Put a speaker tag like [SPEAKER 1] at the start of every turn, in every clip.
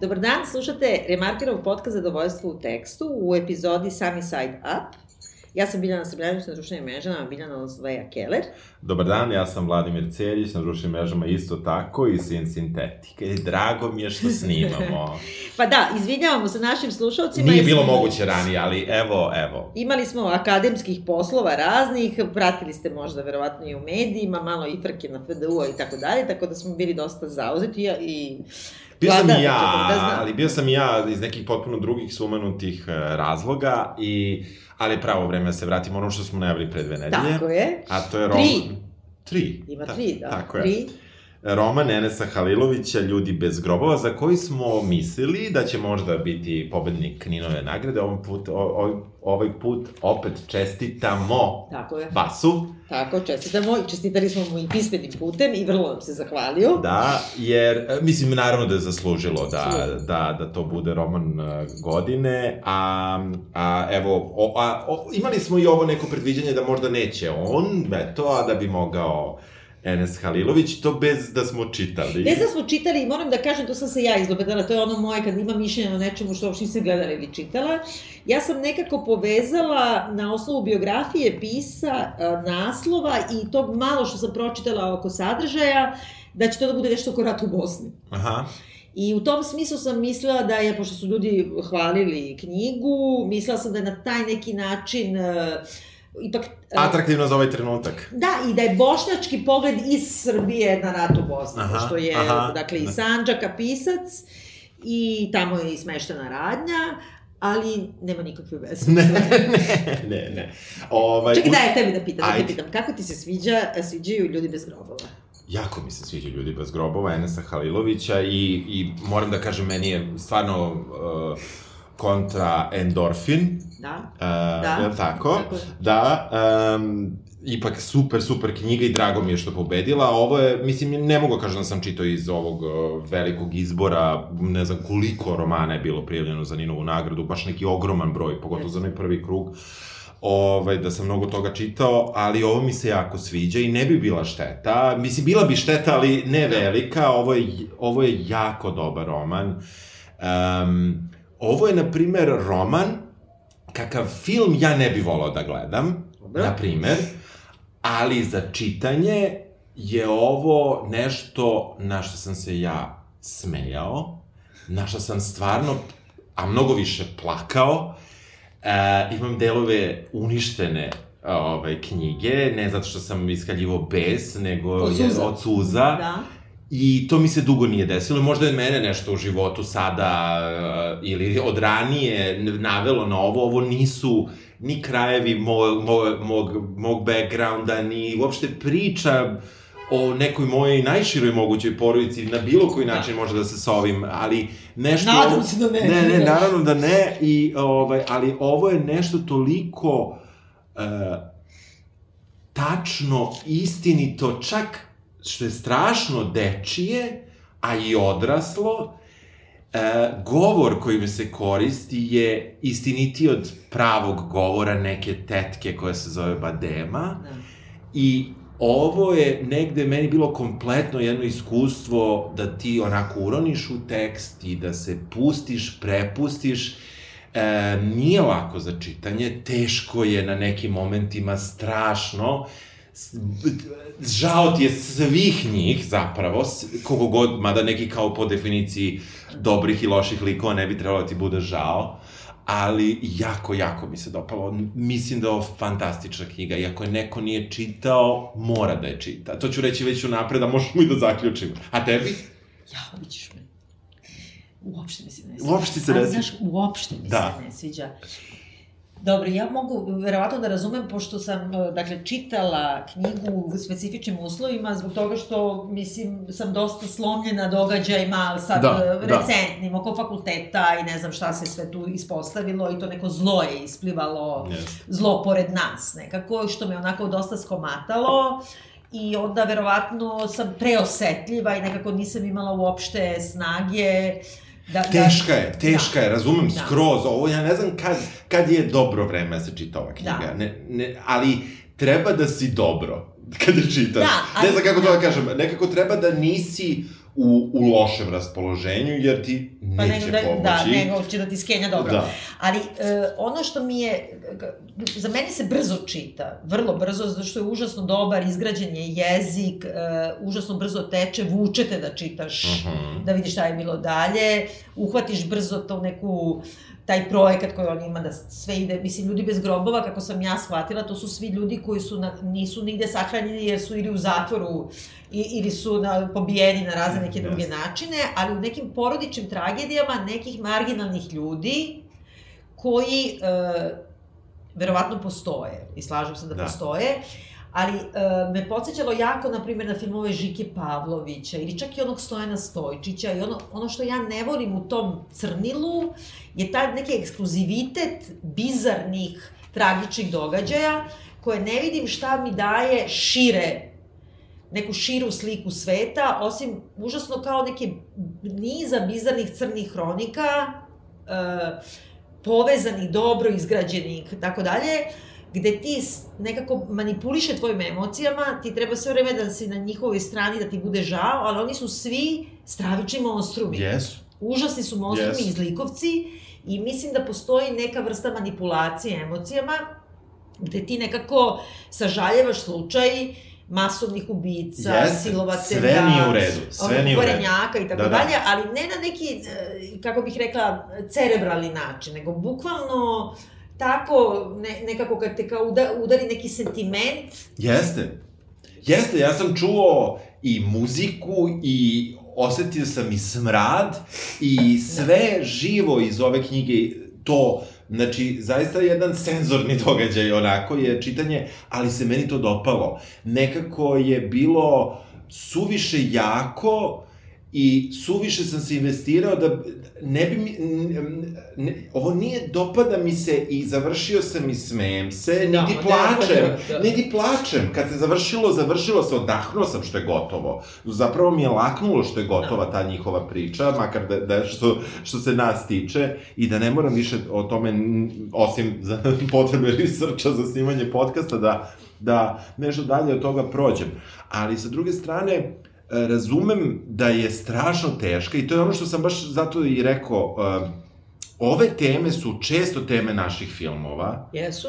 [SPEAKER 1] Dobar dan, slušate Remarkerov podcast Zadovoljstvo u tekstu u epizodi Sunny Side Up. Ja sam Biljana Srbljanić na društvenim mrežama, Biljana Ozveja Keller.
[SPEAKER 2] Dobar dan, ja sam Vladimir Celjić, na društvenim mrežama isto tako i Sin Sintetika. I drago mi je što snimamo.
[SPEAKER 1] pa da, izvinjavamo se našim slušalcima.
[SPEAKER 2] Nije bilo smo... moguće ranije, ali evo, evo.
[SPEAKER 1] Imali smo akademskih poslova raznih, pratili ste možda verovatno i u medijima, malo i frke na FDU-a i tako dalje, tako da smo bili dosta zauzeti i
[SPEAKER 2] Bio sam i ja, da ali bio sam i ja iz nekih potpuno drugih sumanutih e, razloga i ali pravo vreme da se vratimo ono što smo najavili pre dve nedelje.
[SPEAKER 1] Tako je.
[SPEAKER 2] A to je
[SPEAKER 1] Rom... Tri.
[SPEAKER 2] Tri.
[SPEAKER 1] Ima tri, da.
[SPEAKER 2] Tako je. Tri. Roman Enesa Halilovića, Ljudi bez grobova, za koji smo mislili da će možda biti pobednik Ninove nagrade. Ovaj put, o, ovaj put opet čestitamo
[SPEAKER 1] Tako je.
[SPEAKER 2] Basu.
[SPEAKER 1] Tako, čestitamo i čestitali smo mu i pismenim putem i vrlo nam se zahvalio.
[SPEAKER 2] Da, jer, e, mislim, naravno da je zaslužilo da, da, da to bude roman e, godine, a, a evo, o, a, o, imali smo i ovo neko predviđanje da možda neće on, eto, a da bi mogao Enes Halilović, to bez da smo čitali.
[SPEAKER 1] Bez da smo čitali, moram da kažem, to sam se ja izlobedala, to je ono moje kad ima mišljenje o nečemu što uopšte nisam gledala ili čitala. Ja sam nekako povezala na osnovu biografije pisa, naslova i to malo što sam pročitala oko sadržaja, da će to da bude nešto oko rata u Bosni.
[SPEAKER 2] Aha.
[SPEAKER 1] I u tom smislu sam mislila da je, pošto su ljudi hvalili knjigu, mislila sam da je na taj neki način uh, ipak...
[SPEAKER 2] E, Atraktivno za ovaj trenutak.
[SPEAKER 1] Da, i da je bošnjački pogled iz Srbije na rat u Bosni, aha, što je, aha, dakle, i da. Sanđaka pisac, i tamo je smeštena radnja, ali nema nikakve veze.
[SPEAKER 2] Ne, ne, ne, ne.
[SPEAKER 1] Ovaj, Čekaj, daj, tebi da pitam, da te pitam, kako ti se sviđa, sviđaju ljudi bez grobova?
[SPEAKER 2] Jako mi se sviđa ljudi bez grobova, Enesa Halilovića i, i moram da kažem, meni je stvarno uh, kontra endorfin.
[SPEAKER 1] Da.
[SPEAKER 2] Uh, da. Je tako? tako. Da. Um, ipak super, super knjiga i drago mi je što pobedila. Ovo je, mislim, ne mogu da kažem da sam čitao iz ovog velikog izbora, ne znam koliko romana je bilo prijavljeno za Ninovu nagradu, baš neki ogroman broj, pogotovo za onaj prvi krug ovaj, da sam mnogo toga čitao, ali ovo mi se jako sviđa i ne bi bila šteta. Mislim, bila bi šteta, ali ne da. velika. Ovo je, ovo je jako dobar roman. Um, Ovo je, na primer, roman, kakav film ja ne bi volao da gledam, Dobre. na primer, ali za čitanje je ovo nešto na što sam se ja smejao, na što sam stvarno, a mnogo više plakao, e, imam delove uništene ove, knjige, ne zato što sam iskaljivo bes, nego od suza. od suza.
[SPEAKER 1] Da
[SPEAKER 2] I to mi se dugo nije desilo. Možda je mene nešto u životu sada uh, ili od ranije navelo na ovo. Ovo nisu ni krajevi mog, mog, mog, mog backgrounda, ni uopšte priča o nekoj mojoj najširoj mogućoj porodici, na bilo koji način da. može da se sa ovim, ali nešto...
[SPEAKER 1] Nadam se da ne.
[SPEAKER 2] Ne, ne, naravno da ne, i, ovaj, ali ovo je nešto toliko uh, tačno, istinito, čak što je strašno dečije, a i odraslo, e, govor kojim se koristi je istiniti od pravog govora neke tetke koja se zove Badema. Da. I ovo je negde meni bilo kompletno jedno iskustvo da ti onako uroniš u tekst i da se pustiš, prepustiš. E, nije lako za čitanje, teško je na nekim momentima, strašno žao ti je svih njih zapravo, kogo god, mada neki kao po definiciji dobrih i loših likova ne bi trebalo da ti bude žao, ali jako, jako mi se dopalo. Mislim da je ovo fantastična knjiga i ako je neko nije čitao, mora da je čita. To ću reći već u napred, a možemo i da zaključimo. A tebi?
[SPEAKER 1] Ja, vidiš me. Uopšte mi se ne
[SPEAKER 2] sviđa. Uopšte se ne
[SPEAKER 1] sviđa. Znaš, uopšte mi da. se ne sviđa. Dobro, ja mogu verovatno da razumem, pošto sam, e, dakle, čitala knjigu u specifičnim uslovima, zbog toga što, mislim, sam dosta slomljena događajima sad da, e, da. recentnim, da. oko fakulteta i ne znam šta se sve tu ispostavilo i to neko zlo je isplivalo, yes. zlo pored nas nekako, što me onako dosta skomatalo i onda verovatno sam preosetljiva i nekako nisam imala uopšte snage uh,
[SPEAKER 2] Da, teška da, je, teška da, je, razumem da. skroz, ovo ja ne znam kad, kad je dobro vreme da se čita ova knjiga, da. ne, ne, ali treba da si dobro kada čitaš. Da, ali, ne znam kako to da kažem, nekako treba da nisi u, u lošem raspoloženju, jer ti pa neće
[SPEAKER 1] da,
[SPEAKER 2] pomoći.
[SPEAKER 1] Da, nego će da ti skenja dobro. Da. Ali e, ono što mi je, za meni se brzo čita, vrlo brzo, zato što je užasno dobar, izgrađen je jezik, e, užasno brzo teče, vučete da čitaš, uh mhm. -huh. da vidiš šta je bilo dalje, uhvatiš brzo to neku taj projekat koji on ima da sve ide, mislim, ljudi bez grobova, kako sam ja shvatila, to su svi ljudi koji su na, nisu nigde sahranjeni jer su ili u zatvoru i, ili su na, pobijeni na razne neke druge yes. načine, ali u nekim porodičnim tragedijama nekih marginalnih ljudi koji e, verovatno postoje i slažem se da, da. postoje, ali e, me podsjećalo jako, na primjer, na filmove Žike Pavlovića ili čak i onog Stojana Stojčića i ono, ono što ja ne volim u tom crnilu je taj neki ekskluzivitet bizarnih, tragičnih događaja koje ne vidim šta mi daje šire neku širu sliku sveta, osim užasno kao neke niza bizarnih crnih hronika, e, povezanih, dobro izgrađenih, tako dalje, gde ti nekako manipuliše tvojim emocijama, ti treba sve vreme da si na njihovoj strani, da ti bude žao, ali oni su svi stravični monstrumi.
[SPEAKER 2] Yes.
[SPEAKER 1] Užasni su monstrumi yes. izlikovci i mislim da postoji neka vrsta manipulacije emocijama, gde ti nekako sažaljevaš slučaj masovnih ubica, yes, silovaca,
[SPEAKER 2] sve nije u redu, sve nije u redu.
[SPEAKER 1] i tako da, da. dalje, ali ne na neki, e, kako bih rekla, cerebralni način, nego bukvalno tako, ne, nekako kad te kao udari neki sentiment.
[SPEAKER 2] Jeste. Jeste, ja sam čuo i muziku i osetio sam i smrad i sve živo iz ove knjige to Znači, zaista jedan senzorni događaj onako je čitanje, ali se meni to dopalo. Nekako je bilo suviše jako i suviše sam se investirao da ne bi mi, ne, ovo nije dopada mi se i završio sam i smejem se, da, niti plačem, da, da. niti plačem. Kad se završilo, završilo se, odahnuo sam što je gotovo. Zapravo mi je laknulo što je gotova da. ta njihova priča, makar da, da što, što se nas tiče, i da ne moram više o tome, osim za potrebe researcha za snimanje podcasta, da, da nešto dalje od toga prođem. Ali sa druge strane, razumem da je strašno teška i to je ono što sam baš zato i rekao, uh, ove teme su često teme naših filmova.
[SPEAKER 1] Jesu.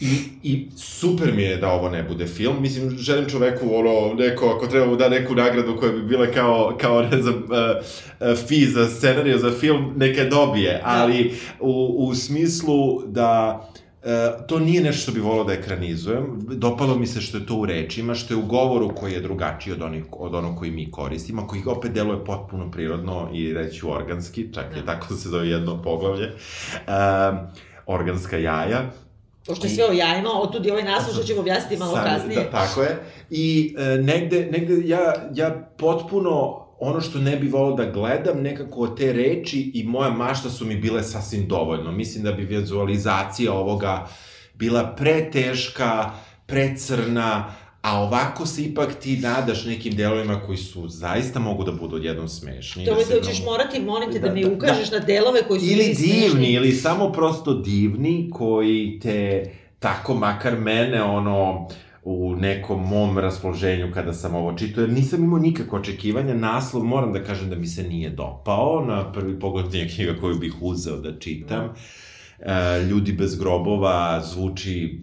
[SPEAKER 2] I, I super mi je da ovo ne bude film. Mislim, želim čoveku, ono, neko, ako treba mu da neku nagradu koja bi bila kao, kao ne znam, uh, uh, fee za scenariju za film, neka dobije. Da. Ali u, u smislu da E, to nije nešto što bi volao da ekranizujem. Dopalo mi se što je to u rečima, što je u govoru koji je drugačiji od, onih, od onog koji mi koristimo, koji opet deluje potpuno prirodno i reći organski, čak je da. tako se zove jedno poglavlje. E, organska jaja.
[SPEAKER 1] Pošto je sve o jajima, otud je ovaj naslov što ćemo objasniti malo sam, kasnije.
[SPEAKER 2] Da, tako je. I e, negde, negde ja, ja potpuno ono što ne bi volao da gledam, nekako te reči i moja mašta su mi bile sasvim dovoljno. Mislim da bi vizualizacija ovoga bila preteška, precrna, a ovako se ipak ti nadaš nekim delovima koji su zaista mogu da budu odjednom smešni.
[SPEAKER 1] To da, da ćeš morati, molim te, da, da mi da, ukažeš da, na delove koji su
[SPEAKER 2] ili divni, smešni. ili samo prosto divni, koji te, tako makar mene, ono, uh, u nekom mom raspoloženju kada sam ovo čitao, jer nisam imao nikakve očekivanja. Naslov, moram da kažem da mi se nije dopao. Na prvi pogled nije knjiga koju bih uzeo da čitam. E, Ljudi bez grobova zvuči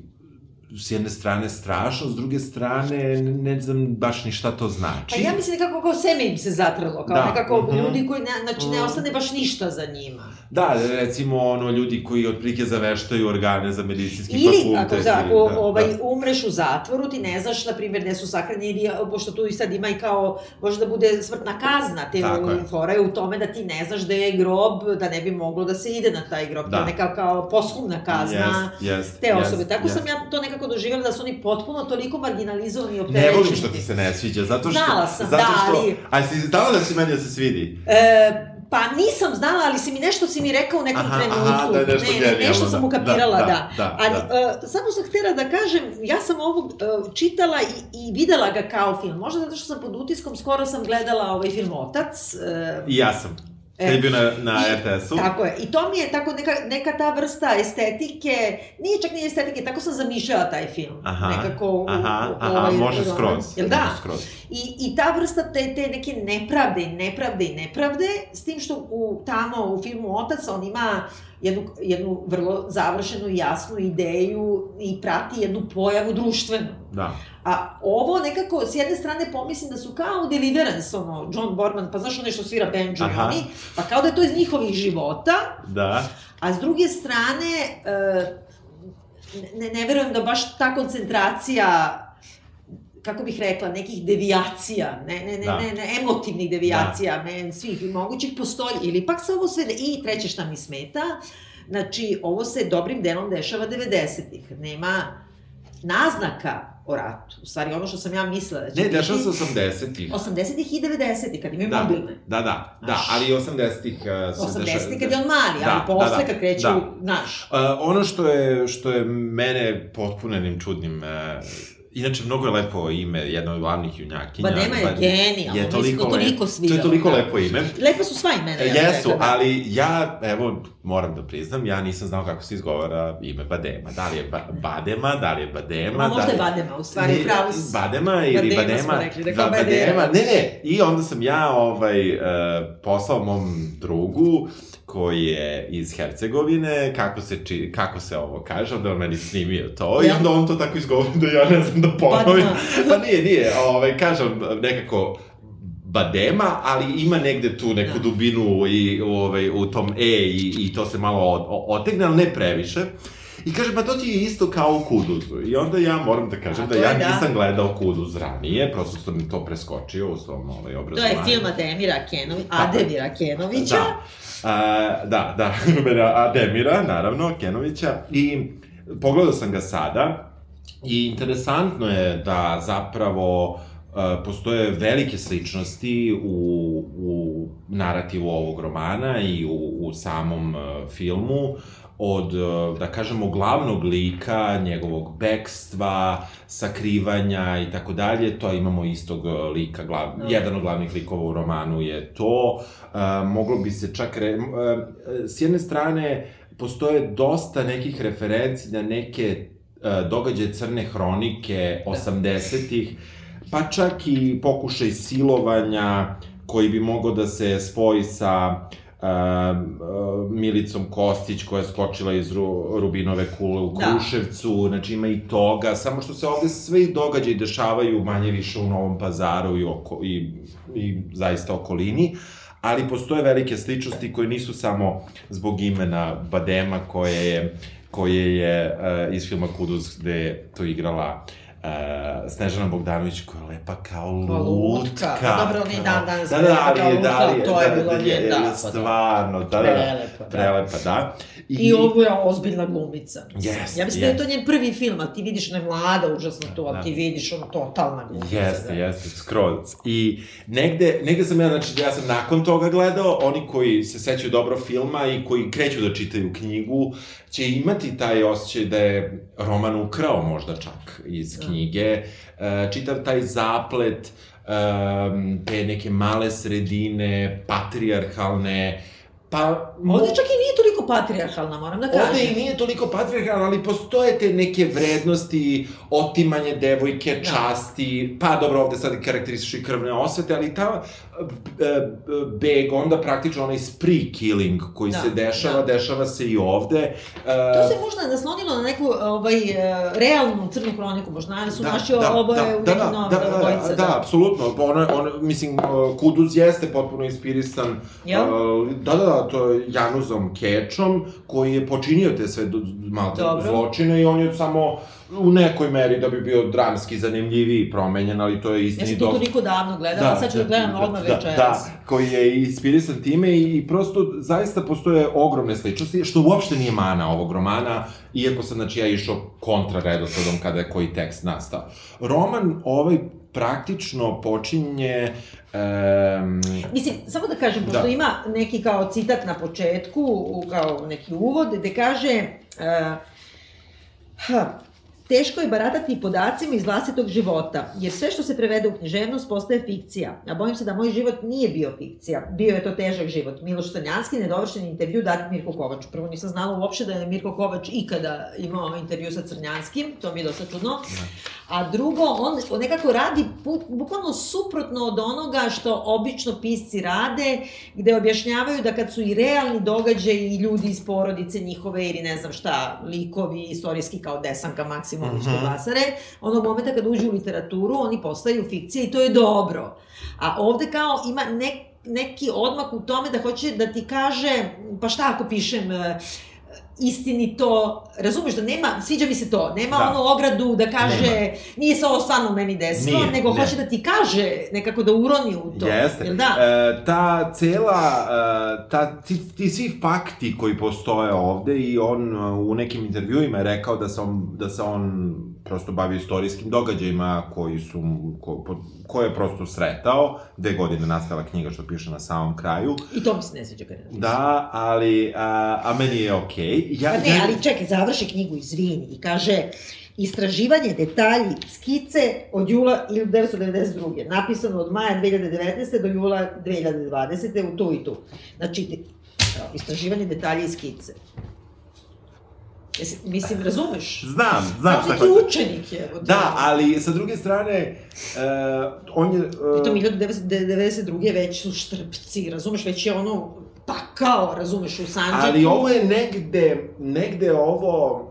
[SPEAKER 2] s jedne strane strašno, s druge strane ne znam baš ni šta to znači.
[SPEAKER 1] A ja mislim nekako kao seme im se zatrlo, kao da. nekako mm -hmm. ljudi koji, ne, znači ne mhm. ostane baš ništa za njima.
[SPEAKER 2] Da, recimo ono ljudi koji otprilike zaveštaju organe za medicinski Ili, fakultet.
[SPEAKER 1] Ili, ako, za, ako da, ovaj, da. umreš u zatvoru, ti ne znaš, na primjer, gde su sahranjeni, pošto tu i sad ima i kao, može da bude smrtna kazna, te fora je u tome da ti ne znaš gde je grob, da ne bi moglo da se ide na taj grob, da. to je neka kao poshumna kazna
[SPEAKER 2] yes, yes,
[SPEAKER 1] te osobe.
[SPEAKER 2] Yes,
[SPEAKER 1] Tako yes. sam ja to nekako nekako doživjela da su oni potpuno toliko marginalizovani i opterećeni. Ne
[SPEAKER 2] volim što ti se ne sviđa, zato što...
[SPEAKER 1] Znala sam,
[SPEAKER 2] zato
[SPEAKER 1] što,
[SPEAKER 2] da, ali... A si znala da si meni da se svidi?
[SPEAKER 1] E, Pa nisam znala, ali si mi nešto si mi rekao u nekom aha, trenutku. Aha, da je nešto ne, ne, nešto sam da, ukapirala, da. da. da ali da. Uh, samo sam htjela da kažem, ja sam ovo uh, čitala i, i videla ga kao film. Možda zato što sam pod utiskom, skoro sam gledala ovaj film Otac.
[SPEAKER 2] Uh, I ja sam. Je bio na, na RTS-u.
[SPEAKER 1] Tako je. I to mi je tako neka, neka ta vrsta estetike, nije čak ni estetike, tako sam zamišljala taj film.
[SPEAKER 2] Aha,
[SPEAKER 1] Nekako, u,
[SPEAKER 2] aha,
[SPEAKER 1] u,
[SPEAKER 2] aha,
[SPEAKER 1] ovaj
[SPEAKER 2] može
[SPEAKER 1] roman.
[SPEAKER 2] skroz.
[SPEAKER 1] Jel da?
[SPEAKER 2] Može skroz.
[SPEAKER 1] I, I ta vrsta te, te neke nepravde i nepravde i nepravde, s tim što u, tamo u filmu Otac on ima jednu, jednu vrlo završenu i jasnu ideju i prati jednu pojavu društvenu.
[SPEAKER 2] Da.
[SPEAKER 1] A ovo nekako, s jedne strane pomislim da su kao Deliverance, ono, John Borman, pa znaš onaj što svira banjo i
[SPEAKER 2] Aha.
[SPEAKER 1] oni, pa kao da je to iz njihovih života,
[SPEAKER 2] Da.
[SPEAKER 1] a s druge strane, e, ne, ne verujem da baš ta koncentracija kako bih rekla, nekih devijacija, ne, ne, ne,
[SPEAKER 2] Da.
[SPEAKER 1] ne, ne, emotivnih devijacija, da. svih mogućih postoji, ili pak se ovo sve, i treće šta mi smeta, znači, ovo se dobrim delom dešava 90-ih, nema naznaka o ratu, u stvari ono što sam ja mislila da će
[SPEAKER 2] Ne,
[SPEAKER 1] biti
[SPEAKER 2] dešava se 80-ih.
[SPEAKER 1] 80-ih i 90-ih, kad imaju
[SPEAKER 2] Da,
[SPEAKER 1] mobilne.
[SPEAKER 2] da, da, da,
[SPEAKER 1] Znaš.
[SPEAKER 2] ali i 80-ih uh, se
[SPEAKER 1] 80-ih kad je on mali,
[SPEAKER 2] Da,
[SPEAKER 1] ali posle
[SPEAKER 2] da, da,
[SPEAKER 1] kad kreću,
[SPEAKER 2] da.
[SPEAKER 1] znaš,
[SPEAKER 2] Uh, ono što je, što je mene potpunenim čudnim, uh, inače mnogo je lepo ime jedno od glavnih junjakinja.
[SPEAKER 1] Badema je
[SPEAKER 2] Bad-
[SPEAKER 1] genijalno,
[SPEAKER 2] Je toliko,
[SPEAKER 1] mislim, toliko svira.
[SPEAKER 2] to je toliko
[SPEAKER 1] da.
[SPEAKER 2] lepo ime.
[SPEAKER 1] Lepa su sva imena, ja
[SPEAKER 2] Jesu,
[SPEAKER 1] rekla, da.
[SPEAKER 2] ali ja, evo, moram da priznam, ja nisam znao kako se izgovara ime Badema. Da li je ba Badema, da li je Badema,
[SPEAKER 1] Ma,
[SPEAKER 2] da
[SPEAKER 1] možda
[SPEAKER 2] li...
[SPEAKER 1] je Badema, u stvari,
[SPEAKER 2] Ne,
[SPEAKER 1] pravo.
[SPEAKER 2] Badema ili
[SPEAKER 1] Badema
[SPEAKER 2] Badema.
[SPEAKER 1] smo rekli, da
[SPEAKER 2] da,
[SPEAKER 1] kao Badema.
[SPEAKER 2] Ne, ne, i onda sam ja ovaj, uh, poslao mom drugu, koji je iz Hercegovine, kako se, či, kako se ovo kaže, onda on meni snimio to, i
[SPEAKER 1] Ja.
[SPEAKER 2] onda on to tako izgovori da ja ne znam da ponovim.
[SPEAKER 1] Badema.
[SPEAKER 2] pa nije, nije, ovaj, kažem nekako, badema, ali ima negde tu neku
[SPEAKER 1] Da.
[SPEAKER 2] dubinu i ovaj, u tom e i, i to se malo otegne, ali ne previše. I kaže, pa to ti je isto kao u Kuduzu. I onda ja moram da kažem
[SPEAKER 1] A,
[SPEAKER 2] da
[SPEAKER 1] to
[SPEAKER 2] ja
[SPEAKER 1] da.
[SPEAKER 2] nisam gledao Kuduz ranije, prosto sam to preskočio u svom ovaj,
[SPEAKER 1] To
[SPEAKER 2] obrazovanju.
[SPEAKER 1] je film Ademira Kenovića. Ademira Kenovića.
[SPEAKER 2] Da. A, da, da, Ademira, naravno, Kenovića. I pogledao sam ga sada i interesantno je da zapravo e, postoje velike sličnosti u, u narativu ovog romana i u, u samom e, filmu od, e, da kažemo, glavnog lika, njegovog bekstva, sakrivanja i tako dalje, to imamo istog e, lika, glav,
[SPEAKER 1] Da.
[SPEAKER 2] jedan od glavnih likova u romanu je to, e, moglo bi se čak, re, e, s jedne strane, postoje dosta nekih referenci na neke e, događaje crne hronike 80-ih, pa čak i pokušaj silovanja koji bi mogao da se spoji sa uh, Milicom Kostić koja je skočila iz Ru, Rubinove kule u
[SPEAKER 1] Da.
[SPEAKER 2] Kruševcu, znači ima i toga, samo što se ovde sve i događaji dešavaju manje više u Novom pazaru i, oko, i, i zaista okolini, ali postoje velike sličnosti koje nisu samo zbog imena Badema koje je, koje je uh, iz filma Kuduz gde to igrala uh, Snežana Bogdanović koja je lepa kao lutka.
[SPEAKER 1] lutka. Pa dobro, ona i dan danas
[SPEAKER 2] Da, da, ali, da,
[SPEAKER 1] lutka,
[SPEAKER 2] li,
[SPEAKER 1] to je
[SPEAKER 2] da,
[SPEAKER 1] bilo
[SPEAKER 2] da,
[SPEAKER 1] njen,
[SPEAKER 2] je-
[SPEAKER 1] da, pa da.
[SPEAKER 2] Stvarno, da, da, da.
[SPEAKER 1] Prelepa, da.
[SPEAKER 2] Prelepa, da.
[SPEAKER 1] I ovo je ozbiljna glumica.
[SPEAKER 2] Jeste,
[SPEAKER 1] ja mislim da je to njen prvi film, a ti vidiš je mlada, užasno to,
[SPEAKER 2] Da.
[SPEAKER 1] a ti vidiš ono totalna glumica.
[SPEAKER 2] Jeste,
[SPEAKER 1] da.
[SPEAKER 2] jeste, skroz. I negde, negde sam ja, znači, ja sam nakon toga gledao, oni koji se sećaju dobro filma i koji kreću da čitaju knjigu, će imati taj osjećaj da je roman ukrao možda čak iz
[SPEAKER 1] Da.
[SPEAKER 2] knjige, e, čitav taj zaplet, te neke male sredine, patrijarhalne, pa...
[SPEAKER 1] Ovde čak i nije toliko patrijarhalna, moram da kažem.
[SPEAKER 2] Ovde i nije toliko patrijarhalno, ali postoje te neke vrednosti, otimanje devojke,
[SPEAKER 1] Da.
[SPEAKER 2] časti, pa dobro, ovde sad karakteristišu i krvne osvete, ali ta e, e, beg, onda praktično onaj spree killing koji
[SPEAKER 1] Da,
[SPEAKER 2] se dešava,
[SPEAKER 1] da.
[SPEAKER 2] dešava se i ovde. E,
[SPEAKER 1] To se možda naslonilo na neku ovaj, realnu crnu hroniku, možda su naši oboje u
[SPEAKER 2] da,
[SPEAKER 1] nekim
[SPEAKER 2] da, da, da,
[SPEAKER 1] obojice.
[SPEAKER 2] da, da, apsolutno. Ono, ono, mislim, uh, Kuduz jeste potpuno inspirisan
[SPEAKER 1] Jel?
[SPEAKER 2] da, da, da, to je Januzom Kečom, koji je počinio te sve malte zločine i on je samo u nekoj meri da bi bio dramski zanimljiviji promenjen, ali to je
[SPEAKER 1] Ja
[SPEAKER 2] istini
[SPEAKER 1] sam to toliko davno gledala, sad ću da gledam odmah
[SPEAKER 2] da,
[SPEAKER 1] večeras.
[SPEAKER 2] Da, koji je inspirisan time i, i prosto zaista postoje ogromne sličnosti, što uopšte nije mana ovog romana, iako sam, znači, ja išao kontra redosledom kada je koji tekst nastao. Roman ovaj praktično počinje... Um,
[SPEAKER 1] Mislim, samo da kažem, pošto
[SPEAKER 2] Da.
[SPEAKER 1] ima neki kao citat na početku, kao neki uvod, gde kaže... Uh, ha, Teško je baratati podacima iz vlastitog života, jer sve što se prevede u književnost postaje fikcija. A bojim se da moj život nije bio fikcija. Bio je to težak život. Miloš Crnjanski, nedovršen intervju dat Mirko Kovaču. Prvo nisam znala uopšte da je Mirko Kovač ikada imao intervju sa Crnjanskim, to mi je dosta čudno. A drugo, on, on nekako radi bukvalno suprotno od onoga što obično pisci rade, gde objašnjavaju da kad su i realni događaji i ljudi iz porodice njihove ili ne znam šta, likovi istorijski kao Desanka Maksimović mm -hmm. Basare, onog momenta kad uđu u literaturu, oni postaju fikcije i to je dobro. A ovde kao ima nek, neki odmak u tome da hoće da ti kaže, pa šta ako pišem istinito, razumeš da nema, sviđa mi se to, nema da. ono ogradu da kaže, nema. nije se ovo stvarno meni desilo, nije, nego ne. hoće da ti kaže, nekako da uroni u to.
[SPEAKER 2] Jeste.
[SPEAKER 1] Jel da?
[SPEAKER 2] E, ta cela, e, ta, ti, ti svi fakti koji postoje ovde i on e, u nekim intervjuima je rekao da se on, da se on prosto bavi istorijskim događajima koji su, ko, ko je prosto sretao, gde godine nastala knjiga što piše na samom kraju.
[SPEAKER 1] I to mi se ne sviđa kada
[SPEAKER 2] Da, ali, a, a meni je okej. Okay.
[SPEAKER 1] Ja, pa ne, ja... ali čekaj, završi knjigu, izvini, i kaže, istraživanje detalji skice od jula 1992. Napisano od maja 2019. do jula 2020. u tu i tu. Znači, istraživanje detalji skice. Mislim, razumeš?
[SPEAKER 2] Znam, znam
[SPEAKER 1] šta hoće. učenik je.
[SPEAKER 2] Da, ali sa druge strane, uh, on je... Uh...
[SPEAKER 1] I to 1992. već su štrpci, razumeš, već je ono pakao, razumeš, u Sanđaku.
[SPEAKER 2] Ali ovo je negde, negde ovo,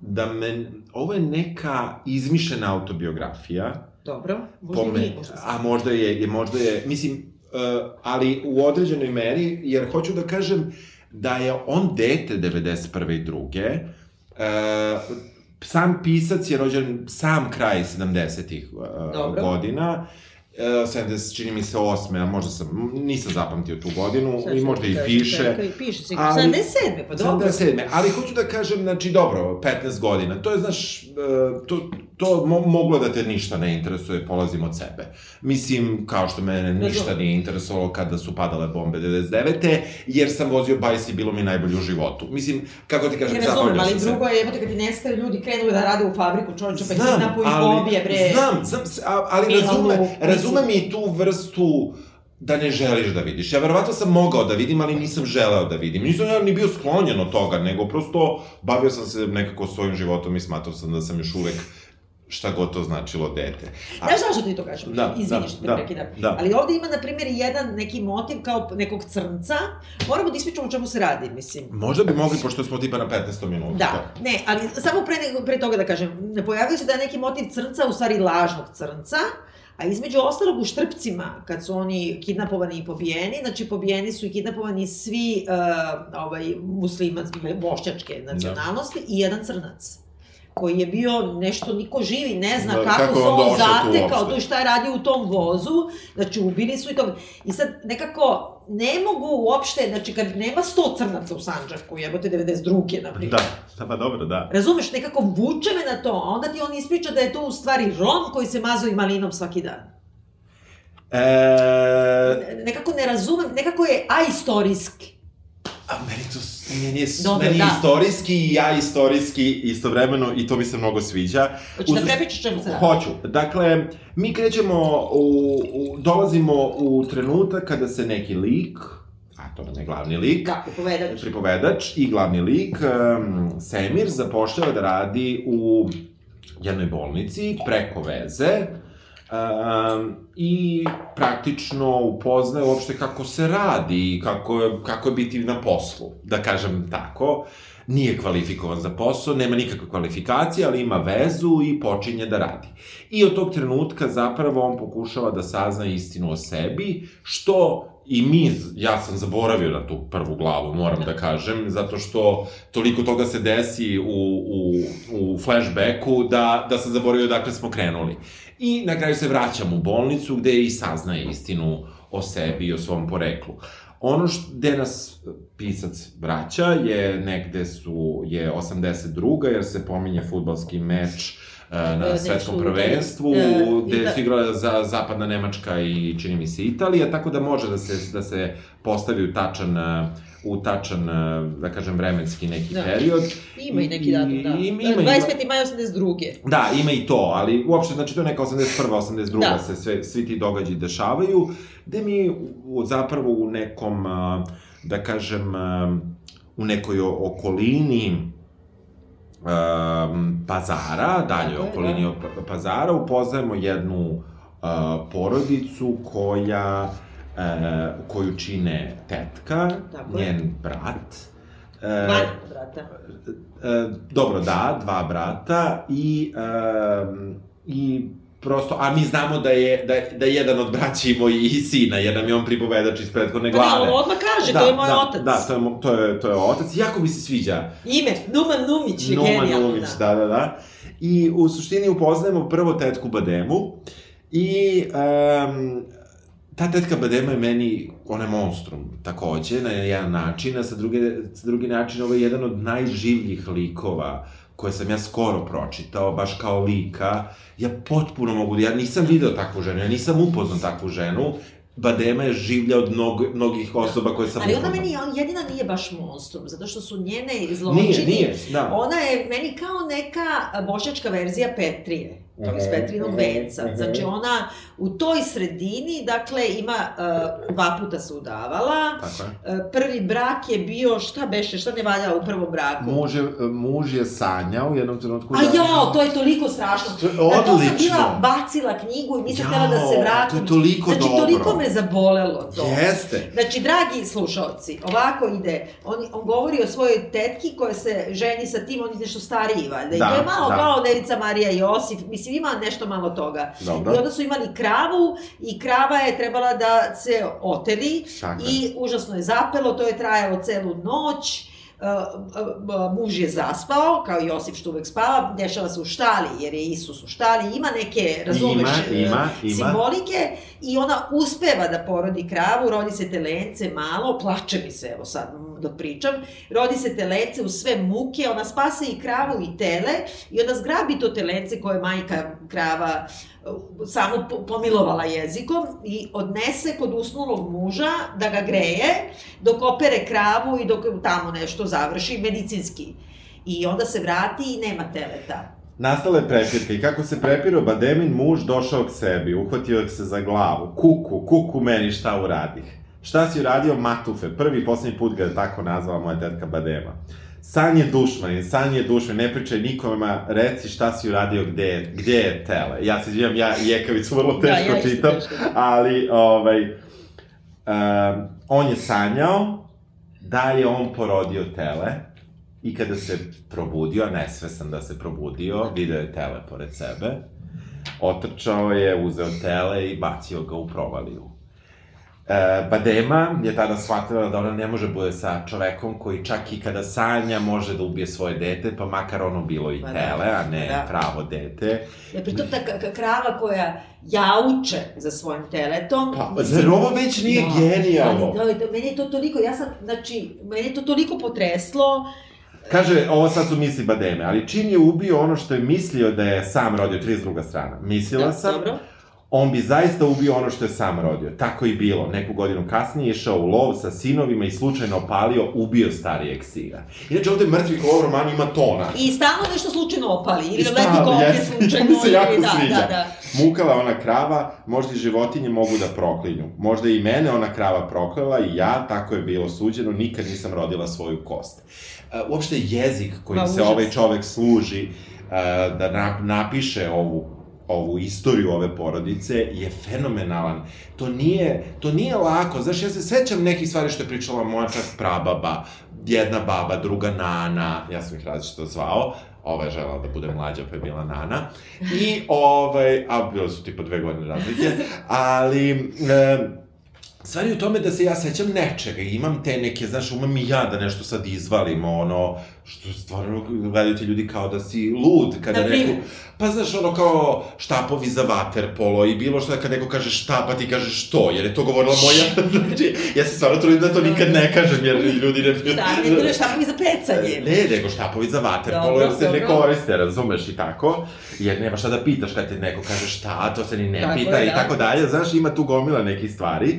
[SPEAKER 2] da me, ovo je neka izmišljena autobiografija.
[SPEAKER 1] Dobro, možda
[SPEAKER 2] me, nije, možda A možda je, je, možda je, mislim, uh, ali u određenoj meri, jer hoću da kažem da je on dete 91. i druge, uh, sam pisac je rođen sam kraj 70-ih uh, godina, 70, čini mi se, osme, a možda sam, nisam zapamtio tu godinu, i možda i piše. Čekaj,
[SPEAKER 1] piše, sigurno, 77. pa dobro.
[SPEAKER 2] 77. Ali hoću da kažem, znači, dobro, 15 godina, to je, znaš, e, to, to mo moglo da te ništa ne interesuje, polazim od sebe. Mislim, kao što mene ništa nije interesovalo kada su padale bombe 99. jer sam vozio bajs i bilo mi najbolje u životu. Mislim, kako ti kažem,
[SPEAKER 1] zapavljao sam se. ali drugo je, evo te kad ti nestaju ljudi krenuli da rade u fabriku, čovječe, pa ih kidnapuju i pobije, bre.
[SPEAKER 2] Znam, znam, ali razume, razumem i tu vrstu da ne želiš da vidiš. Ja verovatno sam mogao da vidim, ali nisam želeo da vidim. Nisam ja ni bio sklonjen od toga, nego prosto bavio sam se nekako svojim životom i smatrao sam da sam još uvek šta god to značilo dete.
[SPEAKER 1] A... Znaš zašto ti to kažem? Da, Izviniš da, da, prekidam. Da. Ali ovde ima, na primjer, jedan neki motiv kao nekog crnca. Moramo da ispričamo o čemu se radi, mislim.
[SPEAKER 2] Možda bi mogli, pošto smo tipa na 15. minuta.
[SPEAKER 1] Da, ne, ali samo pre, pre toga da kažem, pojavio se da je neki motiv crnca, u stvari lažnog crnca, A između ostalog u Štrpcima, kad su oni kidnapovani i pobijeni, znači pobijeni su i kidnapovani svi uh, ovaj, muslimanski, bošćačke nacionalnosti da. i jedan crnac koji je bio nešto, niko živi ne zna da, kako, kako se on zatekao, to šta je radio u tom vozu, znači ubili su i to. I sad nekako ne mogu uopšte, znači kad nema 100 crnaca u Sanđaku, jebote 92. na primjer.
[SPEAKER 2] Da, pa dobro, da.
[SPEAKER 1] Razumeš, nekako vuče me na to, a onda ti on ispriča da je to u stvari Rom koji se mazao i malinom svaki dan. E... Nekako ne razumem, nekako je aistorijski.
[SPEAKER 2] A meni to meni je, Dobre, meni da. istorijski i ja istorijski istovremeno i to mi se mnogo sviđa.
[SPEAKER 1] Hoćeš da prepričaš čemu se
[SPEAKER 2] Hoću. Dakle, mi krećemo, u, u, dolazimo u trenutak kada se neki lik, a to nam je glavni lik,
[SPEAKER 1] da, pripovedač.
[SPEAKER 2] pripovedač i glavni lik, um, Semir, zapošljava da radi u jednoj bolnici preko veze, Um, I praktično upoznaje uopšte kako se radi i kako, kako je biti na poslu, da kažem tako. Nije kvalifikovan za posao, nema nikakve kvalifikacije, ali ima vezu i počinje da radi. I od tog trenutka zapravo on pokušava da sazna istinu o sebi, što i mi, ja sam zaboravio na tu prvu glavu, moram da kažem, zato što toliko toga se desi u, u, u flashbacku da, da sam zaboravio dakle smo krenuli. I na kraju se vraćam u bolnicu gde i saznaje istinu o sebi i o svom poreklu. Ono što, gde nas pisac vraća je negde su, je 82. jer se pominje futbalski meč e, na svetskom prvenstvu, da, gde da. su igrala za zapadna Nemačka i čini mi se Italija, tako da može da se, da se postavi u tačan u tačan, e, da kažem, vremenski neki da. period.
[SPEAKER 1] Ima i neki datum, da. Ima, ima, 25. maja 82.
[SPEAKER 2] Da, ima i to, ali uopšte, znači to je neka 81. 82. Da. se sve, svi ti događaji dešavaju, gde mi zapravo u nekom, da kažem, u nekoj okolini pazara, dalje Tako okolini da. od pazara, upoznajemo jednu porodicu koja koju čine tetka, Tako njen je. brat,
[SPEAKER 1] Uh, dva brata.
[SPEAKER 2] Uh, dobro, da, dva brata i, uh, i prosto, a mi znamo da je, da, da je jedan od braća imao i sina, jer nam je on pripovedač iz prethodne glave. Pa
[SPEAKER 1] ne, odmah kaže, da, to je moj
[SPEAKER 2] da,
[SPEAKER 1] otac.
[SPEAKER 2] Da, to je, to je, to je otac, jako mi se sviđa.
[SPEAKER 1] Ime, Numan Numić,
[SPEAKER 2] Numan genijalno. Numić, da. da, da, da. I u suštini upoznajemo prvo tetku Bademu i um, ta tetka Badema je meni, ona je monstrum, takođe, na jedan način, a sa druge, sa drugi način ovo je jedan od najživljih likova koje sam ja skoro pročitao, baš kao lika, ja potpuno mogu, ja nisam video takvu ženu, ja nisam upoznao takvu ženu, Badema je življa od mnog, mnogih osoba koje sam
[SPEAKER 1] Ali ona meni jedina nije baš monstrum, zato što su njene zločini... Nije, nije, da. Ona je meni kao neka bošnjačka verzija Petrije tog iz Petrinog venca. Znači ona u toj sredini, dakle, ima, uh, dva puta se udavala. Uh, prvi brak je bio, šta beše, šta ne valja u prvom braku?
[SPEAKER 2] Muž je, muž je sanjao u jednom trenutku.
[SPEAKER 1] A da... jao, to je toliko strašno.
[SPEAKER 2] To je odlično. Na to sam bila
[SPEAKER 1] bacila knjigu i nisam htela da se vratim.
[SPEAKER 2] to je toliko
[SPEAKER 1] znači,
[SPEAKER 2] dobro.
[SPEAKER 1] Znači, toliko me zabolelo to.
[SPEAKER 2] Jeste.
[SPEAKER 1] Znači, dragi slušalci, ovako ide, on, on govori o svojoj tetki koja se ženi sa tim, on je nešto stariji, valjda. Da, I to je malo da. kao Nevica Marija Josif, mislim, ima nešto malo toga. Dobro. I onda su imali kravu i krava je trebala da se oteli Tako. i užasno je zapelo, to je trajalo celu noć. Uh, uh, muž je zaspao, kao Josip što uvek spava, dešava se u štali, jer je Isus u štali, ima neke, razumeš, ima, ima, ima. simbolike, i ona uspeva da porodi kravu, rodi se telence malo, plače mi se, evo sad dok pričam, rodi se telence u sve muke, ona spase i kravu i tele, i onda zgrabi to telence koje majka krava samo pomilovala jezikom i odnese kod usnulog muža da ga greje, dok opere kravu i dok tamo nešto završi medicinski. I onda se vrati i nema teleta.
[SPEAKER 2] Nastala je prepirka i kako se prepirao Bademin muž došao k sebi, uhvatio se za glavu. Kuku, kuku meni šta uradih. Šta si uradio Matufe? Prvi i poslednji put ga je tako nazvala moja tetka Badema. San je dušman, san je dušman, ne pričaj nikome, reci šta si uradio, gde je, gde je tele. Ja se izvijem, ja Jekavicu vrlo da, teško da, ja čitam, teško. ali, ovaj, um, on je sanjao da je on porodio tele i kada se probudio, nesvesan da se probudio, video je tele pored sebe, otrčao je, uzeo tele i bacio ga u provaliju. E, Badema je tada shvatila da ona ne može bude sa čovekom koji čak i kada sanja može da ubije svoje dete, pa makar ono bilo i pa da, tele, a ne da. pravo dete.
[SPEAKER 1] Ja, pritom ta krava koja jauče za svojim teletom.
[SPEAKER 2] Pa, zar ovo već nije da, genijalno?
[SPEAKER 1] Da, da, meni je to toliko, ja sam, znači, meni je to toliko potreslo,
[SPEAKER 2] Kaže, ovo sad su misli Bademe, ali čim je ubio ono što je mislio da je sam rodio, 32. strana. Mislila da, sam, dobro on bi zaista ubio ono što je sam rodio. Tako i bilo. Neku godinu kasnije išao u lov sa sinovima i slučajno opalio, ubio starijeg sina. Inače, ovde mrtvi lov roman ima tona.
[SPEAKER 1] I stalno nešto slučajno opali. Ili leti koplje slučajno.
[SPEAKER 2] To se jako da, sviđa. Da, da. Mukala ona krava, možda i životinje mogu da proklinju. Možda i mene ona krava proklela i ja, tako je bilo suđeno, nikad nisam rodila svoju kost. Uh, uopšte jezik kojim Ma, se ovaj čovek služi uh, da napiše ovu ovu istoriju ove porodice je fenomenalan. To nije, to nije lako. Znaš, ja se sećam nekih stvari što je pričala moja čak prababa, jedna baba, druga Nana, ja sam ih različito zvao, ova je žela da bude mlađa, pa je bila Nana. I, ovaj, a bilo su tipa dve godine razlike, ali... E, Stvari u tome da se ja sećam nečega i imam te neke, znaš, umam i ja da nešto sad izvalim, ono, što stvarno gledaju ti ljudi kao da si lud, kada
[SPEAKER 1] Na
[SPEAKER 2] neko, pa znaš, ono kao štapovi za vaterpolo i bilo što kad neko kaže štap, pa ti kažeš što, jer je to govorila moja, znači, ja se stvarno trudim da to nikad ne kažem, jer ljudi ne...
[SPEAKER 1] Da, ne bilo štapovi za pecanje.
[SPEAKER 2] Ne, nego štapovi za vaterpolo,
[SPEAKER 1] Dobro,
[SPEAKER 2] jer se ne
[SPEAKER 1] dobro.
[SPEAKER 2] koriste, razumeš, i tako, jer nema šta da pitaš kad te neko kaže šta, to se ni ne
[SPEAKER 1] Tako
[SPEAKER 2] pita
[SPEAKER 1] je,
[SPEAKER 2] i
[SPEAKER 1] da.
[SPEAKER 2] tako dalje, znaš, ima tu gomila nekih stvari.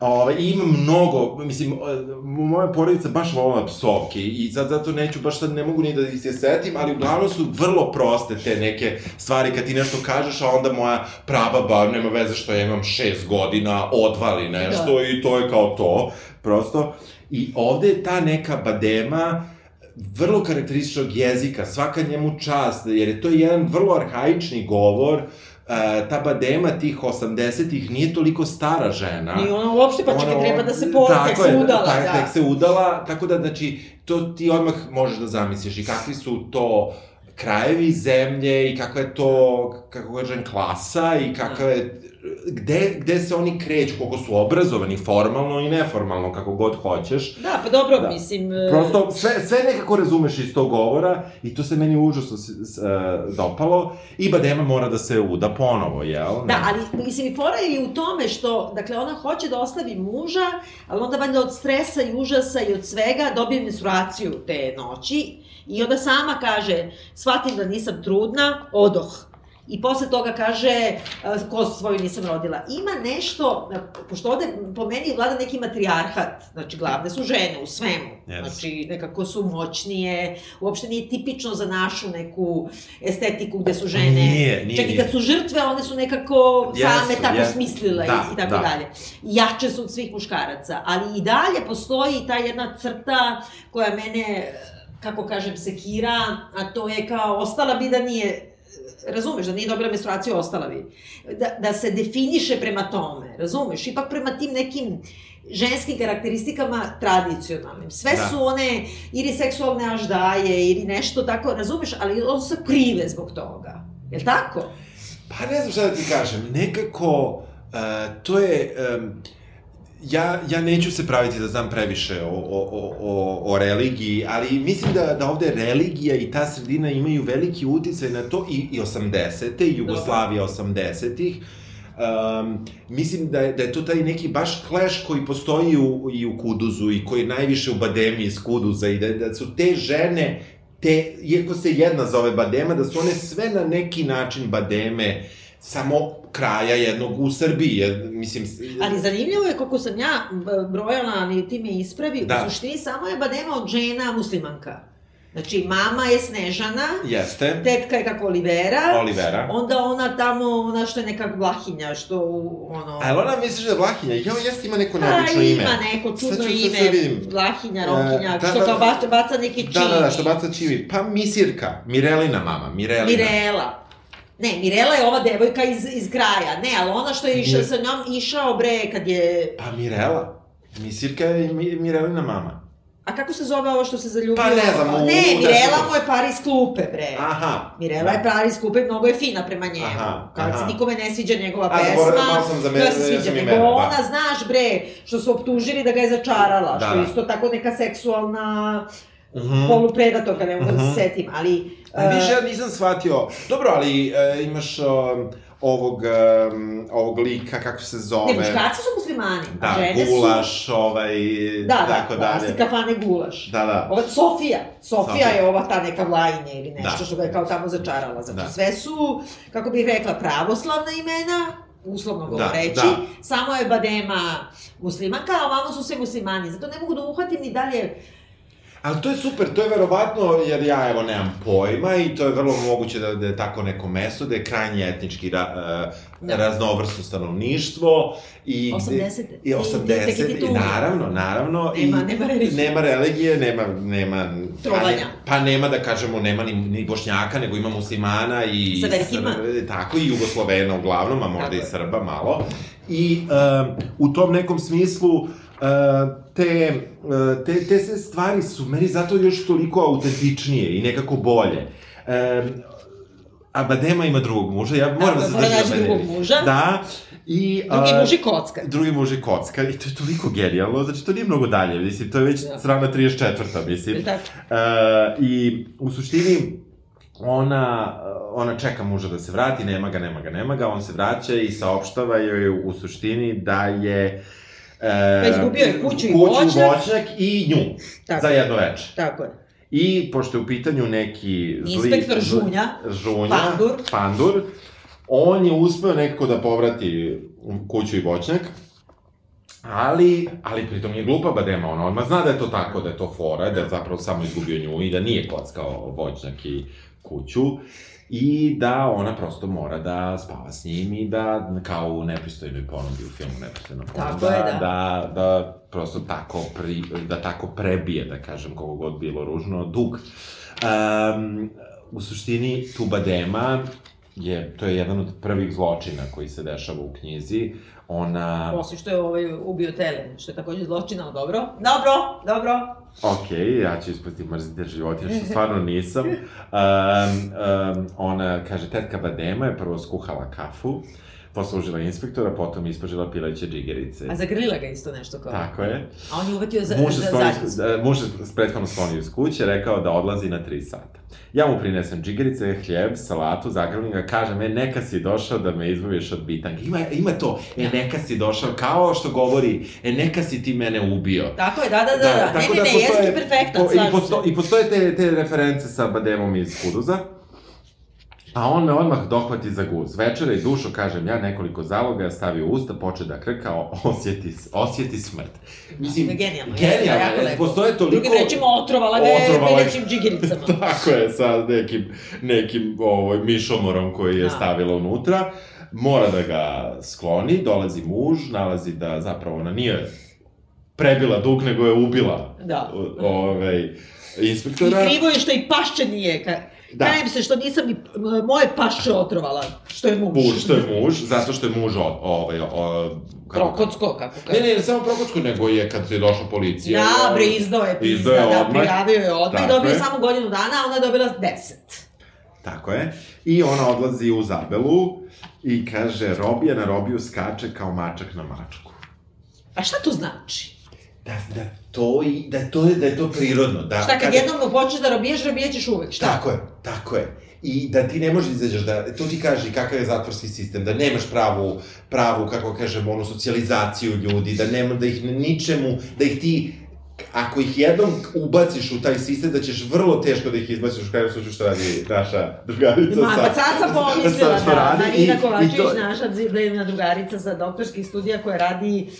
[SPEAKER 2] Ove, I ima mnogo, mislim, moja porodica baš volila psovke i sad zato neću, baš sad ne mogu ni da ih se setim, ali uglavnom su vrlo proste te neke stvari kad ti nešto kažeš, a onda moja prababa, nema veze što ja imam šest godina, odvali nešto i to je kao to, prosto. I ovde je ta neka badema, vrlo karakterističnog jezika, svaka njemu čast, jer je to jedan vrlo arhaični govor, e, ta badema tih 80-ih nije toliko stara žena.
[SPEAKER 1] Ni ona uopšte, pa čekaj, treba da se pori, tek
[SPEAKER 2] tako
[SPEAKER 1] se
[SPEAKER 2] je,
[SPEAKER 1] udala,
[SPEAKER 2] tak-
[SPEAKER 1] da.
[SPEAKER 2] Tek se udala, tako da, znači, to ti odmah možeš da zamisliš i kakvi su to krajevi zemlje i kakva je to, kako kažem, klasa i kakva je, gde, gde se oni kreću, koliko su obrazovani, formalno i neformalno, kako god hoćeš.
[SPEAKER 1] Da, pa dobro,
[SPEAKER 2] Da.
[SPEAKER 1] mislim... e,
[SPEAKER 2] Prosto, sve, sve nekako razumeš iz tog govora i to se meni užasno s, s, uh, dopalo i Badema mora da se uda ponovo, jel?
[SPEAKER 1] Da, ali mislim i fora je i u tome što, dakle, ona hoće da ostavi muža, ali onda valjda od stresa i užasa i od svega dobije menstruaciju te noći i onda sama kaže, shvatim da nisam trudna, odoh. I posle toga kaže, a, kosu svoju nisam rodila. Ima nešto, pošto ovde po meni vlada neki matrijarhat, znači glavne su žene u svemu,
[SPEAKER 2] Yes.
[SPEAKER 1] znači nekako su moćnije, uopšte nije tipično za našu neku estetiku gde su žene
[SPEAKER 2] Nije, nije,
[SPEAKER 1] Čak i kad su žrtve, one su nekako
[SPEAKER 2] Jesu,
[SPEAKER 1] same tako
[SPEAKER 2] jesu.
[SPEAKER 1] smislile
[SPEAKER 2] Da,
[SPEAKER 1] i, i tako
[SPEAKER 2] da.
[SPEAKER 1] dalje. Jače su od svih muškaraca, ali i dalje postoji ta jedna crta koja mene, kako kažem, sekira, a to je kao ostala bi da nije razumeš, da nije dobila menstruaciju, ostala bi. Da, da se definiše prema tome, razumeš? Ipak prema tim nekim ženskim karakteristikama tradicionalnim. Sve
[SPEAKER 2] Da.
[SPEAKER 1] su one ili seksualne aždaje ili nešto tako, razumeš, ali one su krive zbog toga. Jel tako?
[SPEAKER 2] Pa ne znam šta da ti kažem, nekako, uh, to je, um, ja, ja neću se praviti da znam previše o, o, o, o, religiji, ali mislim da, da ovde religija i ta sredina imaju veliki uticaj na to, i, i 80. i Jugoslavija 80-ih, Um, mislim da je, da je to taj neki baš kleš koji postoji u, i u Kuduzu i koji je najviše u Bademi iz Kuduza i da, da su te žene, te, iako se jedna zove Badema, da su one sve na neki način Bademe, samo kraja jednog u Srbiji, jer, mislim...
[SPEAKER 1] Ali zanimljivo je koliko sam ja brojala, ali ti me ispravi,
[SPEAKER 2] Da.
[SPEAKER 1] u suštini samo je Badema od žena muslimanka. Znači, mama je Snežana,
[SPEAKER 2] Jeste,
[SPEAKER 1] tetka je kako Olivera,
[SPEAKER 2] Olivera.
[SPEAKER 1] onda ona tamo, ona što je neka Vlahinja, što ono...
[SPEAKER 2] A jel ona misliš da je Vlahinja? Jo, jeste ima neko
[SPEAKER 1] Pa
[SPEAKER 2] neobično ime.
[SPEAKER 1] ima neko čudno ime,
[SPEAKER 2] vidim.
[SPEAKER 1] Vlahinja, Ronkinja,
[SPEAKER 2] E, da,
[SPEAKER 1] što
[SPEAKER 2] da,
[SPEAKER 1] kao
[SPEAKER 2] da.
[SPEAKER 1] baca, baca neki čini.
[SPEAKER 2] Da, da, da, što baca čivi. Pa Misirka, Mirelina mama, Mirelina.
[SPEAKER 1] Mirela. Ne, Mirela je ova devojka iz, iz kraja. Ne, ali ona što je išao
[SPEAKER 2] Mir-
[SPEAKER 1] sa njom, išao bre kad je...
[SPEAKER 2] Pa Mirela. Misirka je Mi, Mirelina mama.
[SPEAKER 1] A kako se zove ovo što se zaljubio?
[SPEAKER 2] Pa ne znam, u-
[SPEAKER 1] Ne, Mirela mu je par iz klupe, bre.
[SPEAKER 2] Aha.
[SPEAKER 1] Mirela je par iz klupe, mnogo je fina prema njemu.
[SPEAKER 2] Aha,
[SPEAKER 1] Kad se
[SPEAKER 2] aha.
[SPEAKER 1] nikome ne sviđa njegova
[SPEAKER 2] A,
[SPEAKER 1] pesma,
[SPEAKER 2] zaboravio, malo sam za mene-
[SPEAKER 1] to se
[SPEAKER 2] ja
[SPEAKER 1] sviđa.
[SPEAKER 2] sam
[SPEAKER 1] Nego
[SPEAKER 2] imena, da.
[SPEAKER 1] ona, znaš, bre, što su optužili da ga je začarala,
[SPEAKER 2] Da,
[SPEAKER 1] što je
[SPEAKER 2] da.
[SPEAKER 1] isto tako neka seksualna
[SPEAKER 2] Mhm.
[SPEAKER 1] polupredatorka, ne mogu da
[SPEAKER 2] Mhm.
[SPEAKER 1] se setim, ali...
[SPEAKER 2] A
[SPEAKER 1] e,
[SPEAKER 2] više ja nisam shvatio. Dobro, ali e, imaš um, ovog, um, ovog lika, kako se zove.
[SPEAKER 1] Ne, muškarci su muslimani, a
[SPEAKER 2] Da,
[SPEAKER 1] žene su...
[SPEAKER 2] gulaš, ovaj,
[SPEAKER 1] Da, da,
[SPEAKER 2] tako dalje.
[SPEAKER 1] plasti kafane gulaš.
[SPEAKER 2] Da, da.
[SPEAKER 1] Ova Sofija, Sofija
[SPEAKER 2] Sofija.
[SPEAKER 1] je ova ta neka vlajnja ili nešto
[SPEAKER 2] Da.
[SPEAKER 1] što ga je kao tamo začarala. Znači
[SPEAKER 2] Da.
[SPEAKER 1] sve su, kako bih rekla, pravoslavna imena, uslovno govoreći,
[SPEAKER 2] da.
[SPEAKER 1] samo je Badema muslimanka, a ovamo su sve muslimani. Zato ne mogu da uhvatim ni dalje
[SPEAKER 2] Ali to je super, to je verovatno, jer ja evo nemam pojma i to je vrlo moguće da, da je tako neko mesto, da je krajnje etnički ra, uh,
[SPEAKER 1] Da.
[SPEAKER 2] stanovništvo i... gde-
[SPEAKER 1] 80.
[SPEAKER 2] I 80, i naravno, naravno.
[SPEAKER 1] Nema-
[SPEAKER 2] i,
[SPEAKER 1] nema religije.
[SPEAKER 2] Nema religije, nema, nema...
[SPEAKER 1] Trovanja.
[SPEAKER 2] Pa, pa nema da kažemo, nema ni, ni bošnjaka, nego ima muslimana i...
[SPEAKER 1] Sa velikima.
[SPEAKER 2] Tako, i jugoslovena uglavnom, a možda
[SPEAKER 1] Tako
[SPEAKER 2] i. Srba malo. I um, u tom nekom smislu, uh, te, uh, te, te sve stvari su meni zato još toliko autentičnije i nekako bolje. Um, a Badema ima drugog muža, ja moram
[SPEAKER 1] Tako
[SPEAKER 2] da
[SPEAKER 1] je,
[SPEAKER 2] se
[SPEAKER 1] mora
[SPEAKER 2] držim na Bademi.
[SPEAKER 1] drugog muža.
[SPEAKER 2] Da,
[SPEAKER 1] I, drugi muž je kocka.
[SPEAKER 2] Drugi muž je kocka i to je toliko genijalno, znači to nije mnogo dalje, mislim, to je već ja. strana 34. mislim. Uh, I u suštini, ona, ona čeka muža da se vrati, nema ga, nema ga, nema ga, on se vraća i saopštava joj u suštini da je
[SPEAKER 1] E, pa izgubio je kuću i voćnjak. Kuću,
[SPEAKER 2] voćnjak i nju. Tako za jedno veče.
[SPEAKER 1] Tako je.
[SPEAKER 2] I, pošto je u pitanju neki
[SPEAKER 1] zli... Inspektor Žunja.
[SPEAKER 2] Žunja.
[SPEAKER 1] Pandur.
[SPEAKER 2] Pandur. On je uspeo nekako da povrati kuću i voćnjak. Ali, ali pritom je glupa Badema, ona odmah zna da je to tako, da je to fora, da je zapravo samo izgubio nju i da nije kockao voćnjak i kuću i da ona prosto mora da spava s njim i da, kao u nepristojnoj ponudi u filmu Nepristojna ponuda, tako je, da. da, da prosto tako, pri, da tako prebije, da kažem, kogo god bilo ružno, dug. Um, u suštini, Tubadema je, to je jedan od prvih zločina koji se dešava u knjizi. Ona...
[SPEAKER 1] Osim što je ovaj ubio Telen, što je takođe zločin, ali dobro. Dobro, dobro.
[SPEAKER 2] Ok, ja ću ispustiti mrzite životinje, što stvarno nisam. Um, um, ona kaže, tetka Badema je prvo skuhala kafu, poslužila inspektora, potom ispažila pileće džigerice.
[SPEAKER 1] A zagrlila ga isto nešto kao?
[SPEAKER 2] Tako je.
[SPEAKER 1] A on je uvetio za, muž za zadnjicu.
[SPEAKER 2] Da, muž je prethodno sklonio iz kuće, rekao da odlazi na 3 sata. Ja mu prinesem džigerice, hljeb, salatu, zagrlim ga, kažem, e, neka si došao da me izbaviš od bitanke. Ima, ima to, e, neka si došao, kao što govori, e, neka si ti mene ubio.
[SPEAKER 1] Tako je, da, da, da, da. da. Ne, ne, ne, postoje, jezik je perfektan, po, i,
[SPEAKER 2] posto, I postoje te, te reference sa Bademom iz Kuduza. A on me odmah dohvati za guz. Večera i dušo, kažem ja, nekoliko zaloga, stavi u usta, poče da krka, osjeti, osjeti smrt.
[SPEAKER 1] Mislim, je genijalno.
[SPEAKER 2] Genijalno, jeste, postoje toliko...
[SPEAKER 1] Drugim rečima, otrovala ga je pilećim džigiricama.
[SPEAKER 2] Tako je, sa nekim, nekim ovoj, mišomorom koji je da. stavila unutra. Mora da ga skloni, dolazi muž, nalazi da zapravo ona nije prebila dug, nego je ubila
[SPEAKER 1] da.
[SPEAKER 2] ovaj, inspektora.
[SPEAKER 1] I krivo je što i pašće nije, ka, Da. Kajem se što nisam ni moje pašče otrovala, što je muž.
[SPEAKER 2] Muž, što je muž, zato što je muž o, ovaj, o,
[SPEAKER 1] kako... Prokocko, kako kaže.
[SPEAKER 2] Ne, ne, ne, samo Prokocko, nego je kad je došla policija.
[SPEAKER 1] Ja, bre, izdao je pizda, izdao je da, prijavio je odmah i dobio je samo godinu dana, a ona je dobila deset.
[SPEAKER 2] Tako je. I ona odlazi u Zabelu i kaže, robija na robiju skače kao mačak na mačku.
[SPEAKER 1] A šta to znači?
[SPEAKER 2] Da, da to, i, da, to, da je to prirodno. Da,
[SPEAKER 1] šta, kad kada... jednom počneš da robijaš, robijaćeš uvek, šta?
[SPEAKER 2] Tako je, tako je. I da ti ne možeš da izađeš, da, to ti kaže kakav je zatvorski sistem, da nemaš pravu, pravu, kako kažemo, ono, socijalizaciju ljudi, da nema, da ih ničemu, da ih ti ako ih jednom ubaciš u taj sistem, da ćeš vrlo teško da ih izbaciš u kraju slučaju što radi naša drugarica
[SPEAKER 1] Ma, sa... Pa sad sam pomislila, da, radi, Marina Kovačević, to... naša jedna drugarica sa doktorskih studija koja radi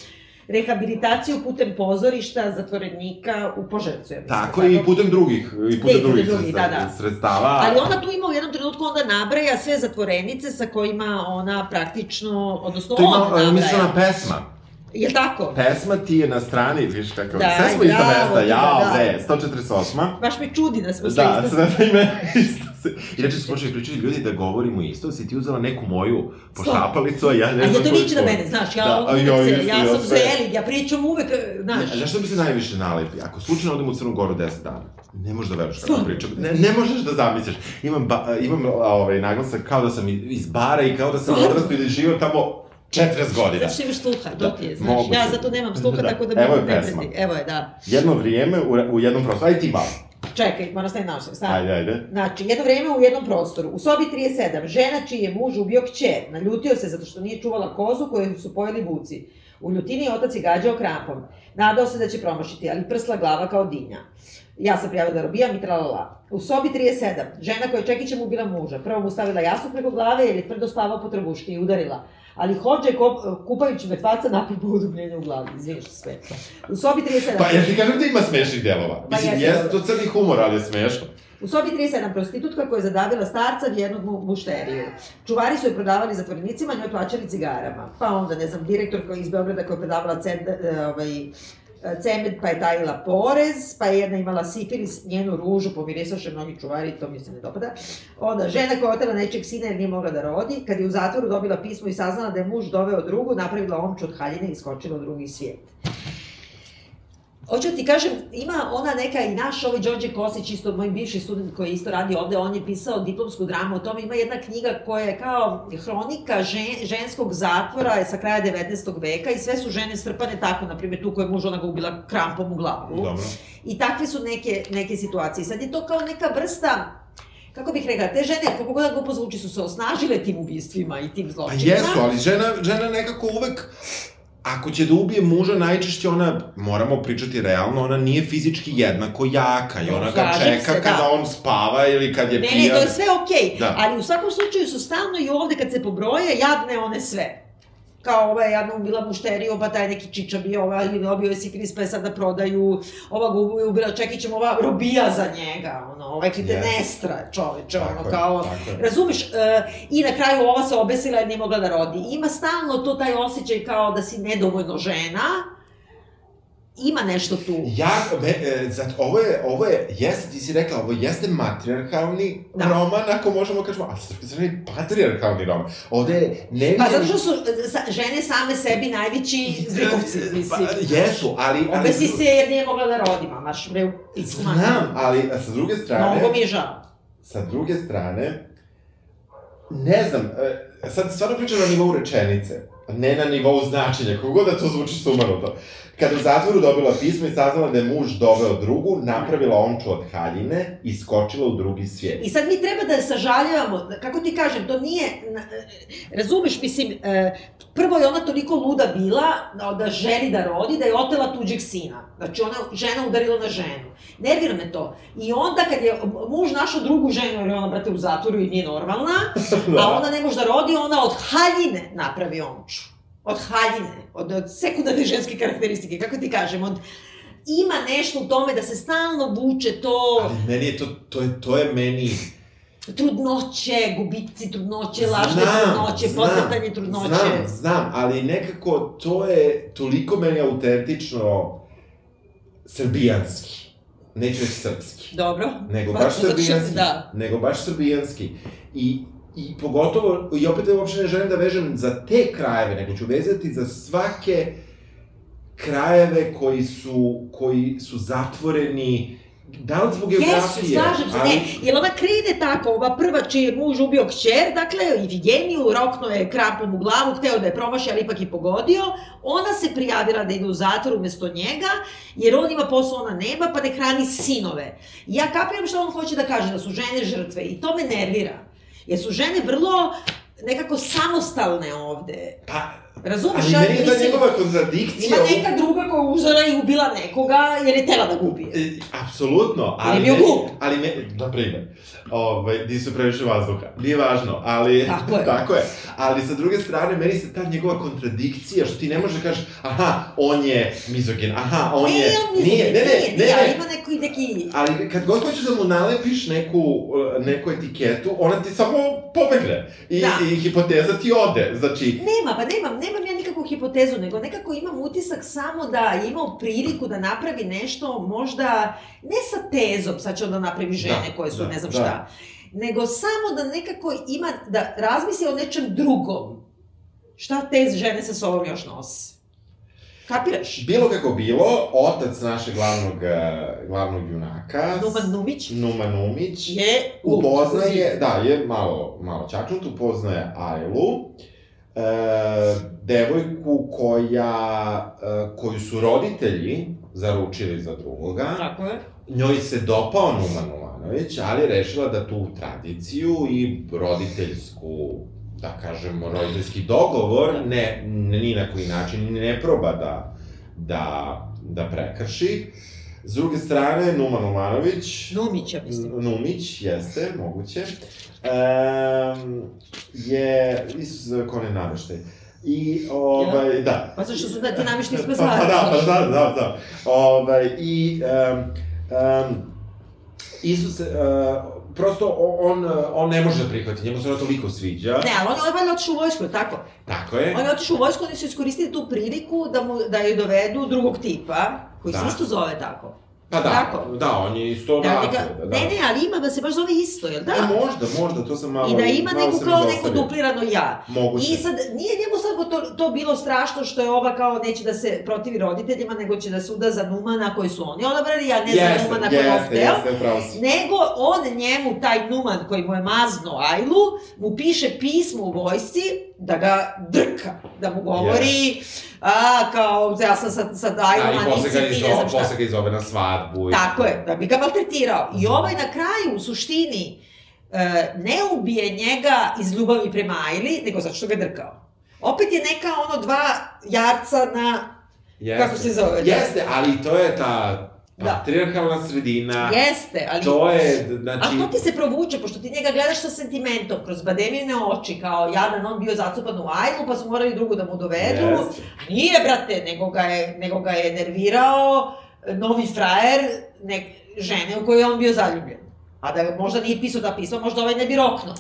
[SPEAKER 1] rehabilitaciju putem pozorišta, zatvorenika u Požarcu. Ja
[SPEAKER 2] Tako, i putem drugih, i putem drugih, drugih da, da. sredstava.
[SPEAKER 1] Ali ona tu ima u jednom trenutku onda nabraja sve zatvorenice sa kojima ona praktično, odnosno on nabraja. To ima
[SPEAKER 2] mislena pesma.
[SPEAKER 1] Je tako?
[SPEAKER 2] Pesma ti je na strani, viš kako, da, sve smo ista mesta, jao, da, bre, 148.
[SPEAKER 1] Baš me čudi da smo sve
[SPEAKER 2] da, isto. Da, sve ime isto se. I reče su počeli pričati ljudi da govorimo isto, si ti uzela neku moju poštapalicu, a ja ne znam
[SPEAKER 1] A ja to niče na mene, znaš, ja, da, uvek ja, se, ja sam za Elig, ja pričam uvek, znaš.
[SPEAKER 2] Ne, zašto bi se najviše nalepi? Ako slučajno odem u Crnu Goru 10 dana, ne možeš da veruješ kako pričam. Ne, ne možeš da zamisliš. Imam, ba, imam ovaj, naglasak kao da sam iz bara i kao da sam odrastao i da živio tamo 40 godina.
[SPEAKER 1] Zato što imaš sluha, to ti je, znaš. Moguće. Ja zato nemam sluha, da. tako da Evo je pesma. Evo je, da.
[SPEAKER 2] Jedno vrijeme u, u jednom prostoru, ajde ti malo.
[SPEAKER 1] Čekaj, moram staviti naučnik, stavim.
[SPEAKER 2] Ajde, ajde.
[SPEAKER 1] Znači, jedno vreme u jednom prostoru, u sobi 37, žena čiji je muž ubio kćer, naljutio se zato što nije čuvala kozu koju su pojeli vuci. U ljutini otac je gađao krampom. Nadao se da će promašiti, ali prsla glava kao dinja. Ja sam prijavila da robijam i tralala. U sobi 37, žena koja je Čekićem ubila muža, prvo mu stavila jasu preko glave jer je tvrdo spavao po trbuški i udarila ali hođe kupajući mrtvaca napio udubljenje u glavi, izviniš sve. U sobi 37...
[SPEAKER 2] Pa ja ti kažem da ima smešnih delova. Pa Mislim, jes to crni humor, ali je smešno.
[SPEAKER 1] U sobi 37 prostitutka koja je zadavila starca vjernog mušteriju. Čuvari su je prodavali zatvorenicima, njoj plaćali cigarama. Pa onda, ne znam, direktor koji iz Beograda koja je prodavala cend, ovaj, Cemed pa je tajila porez, pa je jedna imala sifilis, njenu ružu pomirisaše mnogi čuvari, to mi se ne dopada. Onda, žena koja otela nečeg sina jer nije mogla da rodi, kad je u zatvoru dobila pismo i saznala da je muž doveo drugu, napravila omču od haljine i skočila u drugi svijet. Hoću ti kažem, ima ona neka i naš, ovaj Đorđe Kosić, isto moj bivši student koji isto radi ovde, on je pisao diplomsku dramu o tome, ima jedna knjiga koja je kao hronika žen, ženskog zatvora sa kraja 19. veka i sve su žene strpane tako, na primjer tu koja je muž ona ga ubila krampom u glavu.
[SPEAKER 2] Dobro.
[SPEAKER 1] I takve su neke, neke situacije. Sad je to kao neka vrsta kako bih rekla, te žene, kako god da glupo zvuči, su se osnažile tim ubistvima i tim
[SPEAKER 2] Pa
[SPEAKER 1] zločinima.
[SPEAKER 2] jesu, ali žena, žena nekako uvek Ako će da ubije muža, najčešće ona, moramo pričati realno, ona nije fizički jednako jaka i ona ga čeka
[SPEAKER 1] se,
[SPEAKER 2] kada
[SPEAKER 1] da.
[SPEAKER 2] on spava ili kad je
[SPEAKER 1] Ne,
[SPEAKER 2] pijan.
[SPEAKER 1] ne, to je sve okej, okay.
[SPEAKER 2] Da.
[SPEAKER 1] ali u svakom slučaju su stalno i ovde kad se pobroje, jadne one sve. Kao ova je jadna ubila mušteriju, pa taj neki čiča bio, ova ili dobio je sifilis, pa je sad da prodaju, ova ga je ubila, Čekićem, ova robija za njega, ono, ovaj te
[SPEAKER 2] Yes.
[SPEAKER 1] nestra, čoveče, ono, kao,
[SPEAKER 2] tako je.
[SPEAKER 1] razumeš, e, i na kraju ova se obesila jer nije mogla da rodi. Ima stalno to taj osjećaj kao da si nedovoljno žena, ima nešto tu.
[SPEAKER 2] Ja, me, e, zato, ovo je, ovo je, jeste, ti si rekla, ovo jeste matriarhalni
[SPEAKER 1] Da.
[SPEAKER 2] roman, ako možemo da kažemo, a s druge strane, patriarhalni roman. Ovde je neviđen...
[SPEAKER 1] Pa zato što su sa, žene same sebi najveći zlikovci,
[SPEAKER 2] Pa,
[SPEAKER 1] mislim.
[SPEAKER 2] jesu, ali... ali
[SPEAKER 1] Obesi se jer nije mogla da rodi, mamaš, bre, picu
[SPEAKER 2] Znam, ali sa druge strane...
[SPEAKER 1] Mnogo mi je žao.
[SPEAKER 2] Sa druge strane, ne znam, e, sad stvarno pričam na nivou rečenice, ne na nivou značenja, kako god da to zvuči sumanuto. Kad u zatvoru dobila pismo i saznala da je muž doveo drugu, napravila omču od haljine i skočila u drugi svijet.
[SPEAKER 1] I sad mi treba da sažaljavamo, kako ti kažem, to nije, razumeš, mislim, e, prvo je ona toliko luda bila da- da želi da rodi, da je otela tuđeg sina. Znači, ona žena udarila na ženu. Nervira me to. I onda kad je muž našao drugu ženu, jer je ona, brate, u zatvoru i nije normalna, a ona ne može da rodi, ona od haljine napravi omču. Od haljine, od, od sekundarne ženske karakteristike, kako ti kažem, od ima nešto u tome da se stalno vuče to
[SPEAKER 2] Ali meni je to, to je, to je meni...
[SPEAKER 1] trudnoće, gubici trudnoće, lažne trudnoće,
[SPEAKER 2] znam,
[SPEAKER 1] podmetanje trudnoće.
[SPEAKER 2] Znam, znam, ali nekako to je toliko meni autentično srbijanski. Neću reći srpski.
[SPEAKER 1] Dobro.
[SPEAKER 2] Nego baš
[SPEAKER 1] što-
[SPEAKER 2] srbijanski.
[SPEAKER 1] Da.
[SPEAKER 2] Nego baš srbijanski. I, I pogotovo, i opet uopšte ne želim da vežem za te krajeve, nego ću vezati za svake krajeve koji su, koji su zatvoreni, da li zbog
[SPEAKER 1] Jesu,
[SPEAKER 2] geografije,
[SPEAKER 1] slažem se, ne, jer ona krene tako, ova prva čiji je muž ubio kćer, dakle, Ifigeniju, rokno je krampom u glavu, hteo da je promaši, ali ipak i pogodio, ona se prijavila da ide u zatvor umesto njega, jer on ima posao, ona nema, pa ne hrani sinove. I ja kapiram što on hoće da kaže, da su žene žrtve, i to me nervira. Jer su žene vrlo nekako samostalne ovde.
[SPEAKER 2] Pa,
[SPEAKER 1] Razumeš?
[SPEAKER 2] ali meni je ta njegova kontradikcija...
[SPEAKER 1] Ima neka druga koja uzela i ubila nekoga jer je tela da ga ubije.
[SPEAKER 2] E, Apsolutno, ali...
[SPEAKER 1] je bio glup.
[SPEAKER 2] Ali me, na primjer, ovaj, di su previše vazduha. Nije važno, ali...
[SPEAKER 1] Tako je.
[SPEAKER 2] tako je. Ali sa druge strane, meni se ta njegova kontradikcija, što ti ne možeš da kažeš, aha, on je mizogin, aha, on
[SPEAKER 1] ne,
[SPEAKER 2] je...
[SPEAKER 1] on mislim,
[SPEAKER 2] nije, ne, ne, ne,
[SPEAKER 1] ali
[SPEAKER 2] ne,
[SPEAKER 1] ima neki, neki...
[SPEAKER 2] Ali kad god hoćeš da mu nalepiš neku, neku etiketu, ona ti samo pobegne. I,
[SPEAKER 1] Da.
[SPEAKER 2] i hipoteza ti ode. Znači,
[SPEAKER 1] Nema, pa nemam, nemam ja nikakvu hipotezu, nego nekako imam utisak samo da je imao priliku da napravi nešto možda, ne sa tezom, sad će onda napravi žene
[SPEAKER 2] Da,
[SPEAKER 1] koje su
[SPEAKER 2] da,
[SPEAKER 1] ne znam
[SPEAKER 2] da.
[SPEAKER 1] šta, nego samo da nekako ima, da razmisli o nečem drugom. Šta te žene sa sobom još nose? Kapiraš?
[SPEAKER 2] bilo kako bilo, otac našeg glavnog, uh, glavnog junaka,
[SPEAKER 1] Numan Numić
[SPEAKER 2] Numa Numić,
[SPEAKER 1] je
[SPEAKER 2] upoznaje, da, je malo, malo čačnut, upoznaje Ajlu, e, devojku koja, e, koju su roditelji zaručili za drugoga.
[SPEAKER 1] Tako je.
[SPEAKER 2] Njoj se dopao Numa Numanović, ali rešila da tu tradiciju i roditeljsku, da kažemo, roditeljski dogovor ne, ne ni na koji način ne proba da, da, da prekrši. S druge strane, Numa Numanović,
[SPEAKER 1] Numić, ja mislim.
[SPEAKER 2] Numić, jeste, moguće, um, je, Isus, ko ne naveštaj. I, ovaj, da.
[SPEAKER 1] Pa zašto su da ti namišli sve
[SPEAKER 2] Pa,
[SPEAKER 1] zajedno?
[SPEAKER 2] pa da, pa da, da, da. Ovaj, I, um, um, Isus, uh, prosto on, on ne može da prihvati, njemu se ono toliko sviđa.
[SPEAKER 1] Ne, ali on je ovaj valjda otišao u vojsku, tako?
[SPEAKER 2] Tako je.
[SPEAKER 1] On je otišao u vojsku, oni su iskoristili tu priliku da, mu, da je dovedu drugog tipa, koji se
[SPEAKER 2] Da.
[SPEAKER 1] isto zove tako.
[SPEAKER 2] Pa da, Tako? da, on je isto da,
[SPEAKER 1] neka, da, da. Ne, ne, ali ima da se baš zove isto, jel da?
[SPEAKER 2] E, možda, možda, to sam malo...
[SPEAKER 1] I da ima neku kao neko duplirano ja.
[SPEAKER 2] Moguće.
[SPEAKER 1] I sad, nije njemu sad to, to bilo strašno što je ova kao neće da se protivi roditeljima, nego će da se uda za Numana koji su oni odabrali, ja ne yes, za Numana koji je.
[SPEAKER 2] Jeste, upravo si.
[SPEAKER 1] Nego on njemu, taj Numan koji mu je mazno Ajlu, mu piše pismo u vojsci da ga drka, da mu govori... Yes a, kao, ja sam sa, sa Dajlom,
[SPEAKER 2] a nisi ti, ne znam šta. Posle ga izove na svadbu.
[SPEAKER 1] Tako je, da bi ga maltretirao. I ovaj na kraju, u suštini, e, ne ubije njega iz ljubavi prema Ajli, nego zato što ga drkao. Opet je neka ono dva jarca na Jeste. Kako se zove?
[SPEAKER 2] Jeste, ali to je ta Da. Patriarhalna sredina.
[SPEAKER 1] Jeste, ali...
[SPEAKER 2] To je, znači...
[SPEAKER 1] A to ti se provuče, pošto ti njega gledaš sa sentimentom, kroz bademine oči, kao jadan, on bio zacupan u ajlu, pa su morali drugu da mu dovedu. Jeste. A nije, brate, nego ga je, nego ga je nervirao novi frajer nek, žene u kojoj je on bio zaljubljen. A da možda nije pisao da pisma, možda ovaj ne bi roknuo.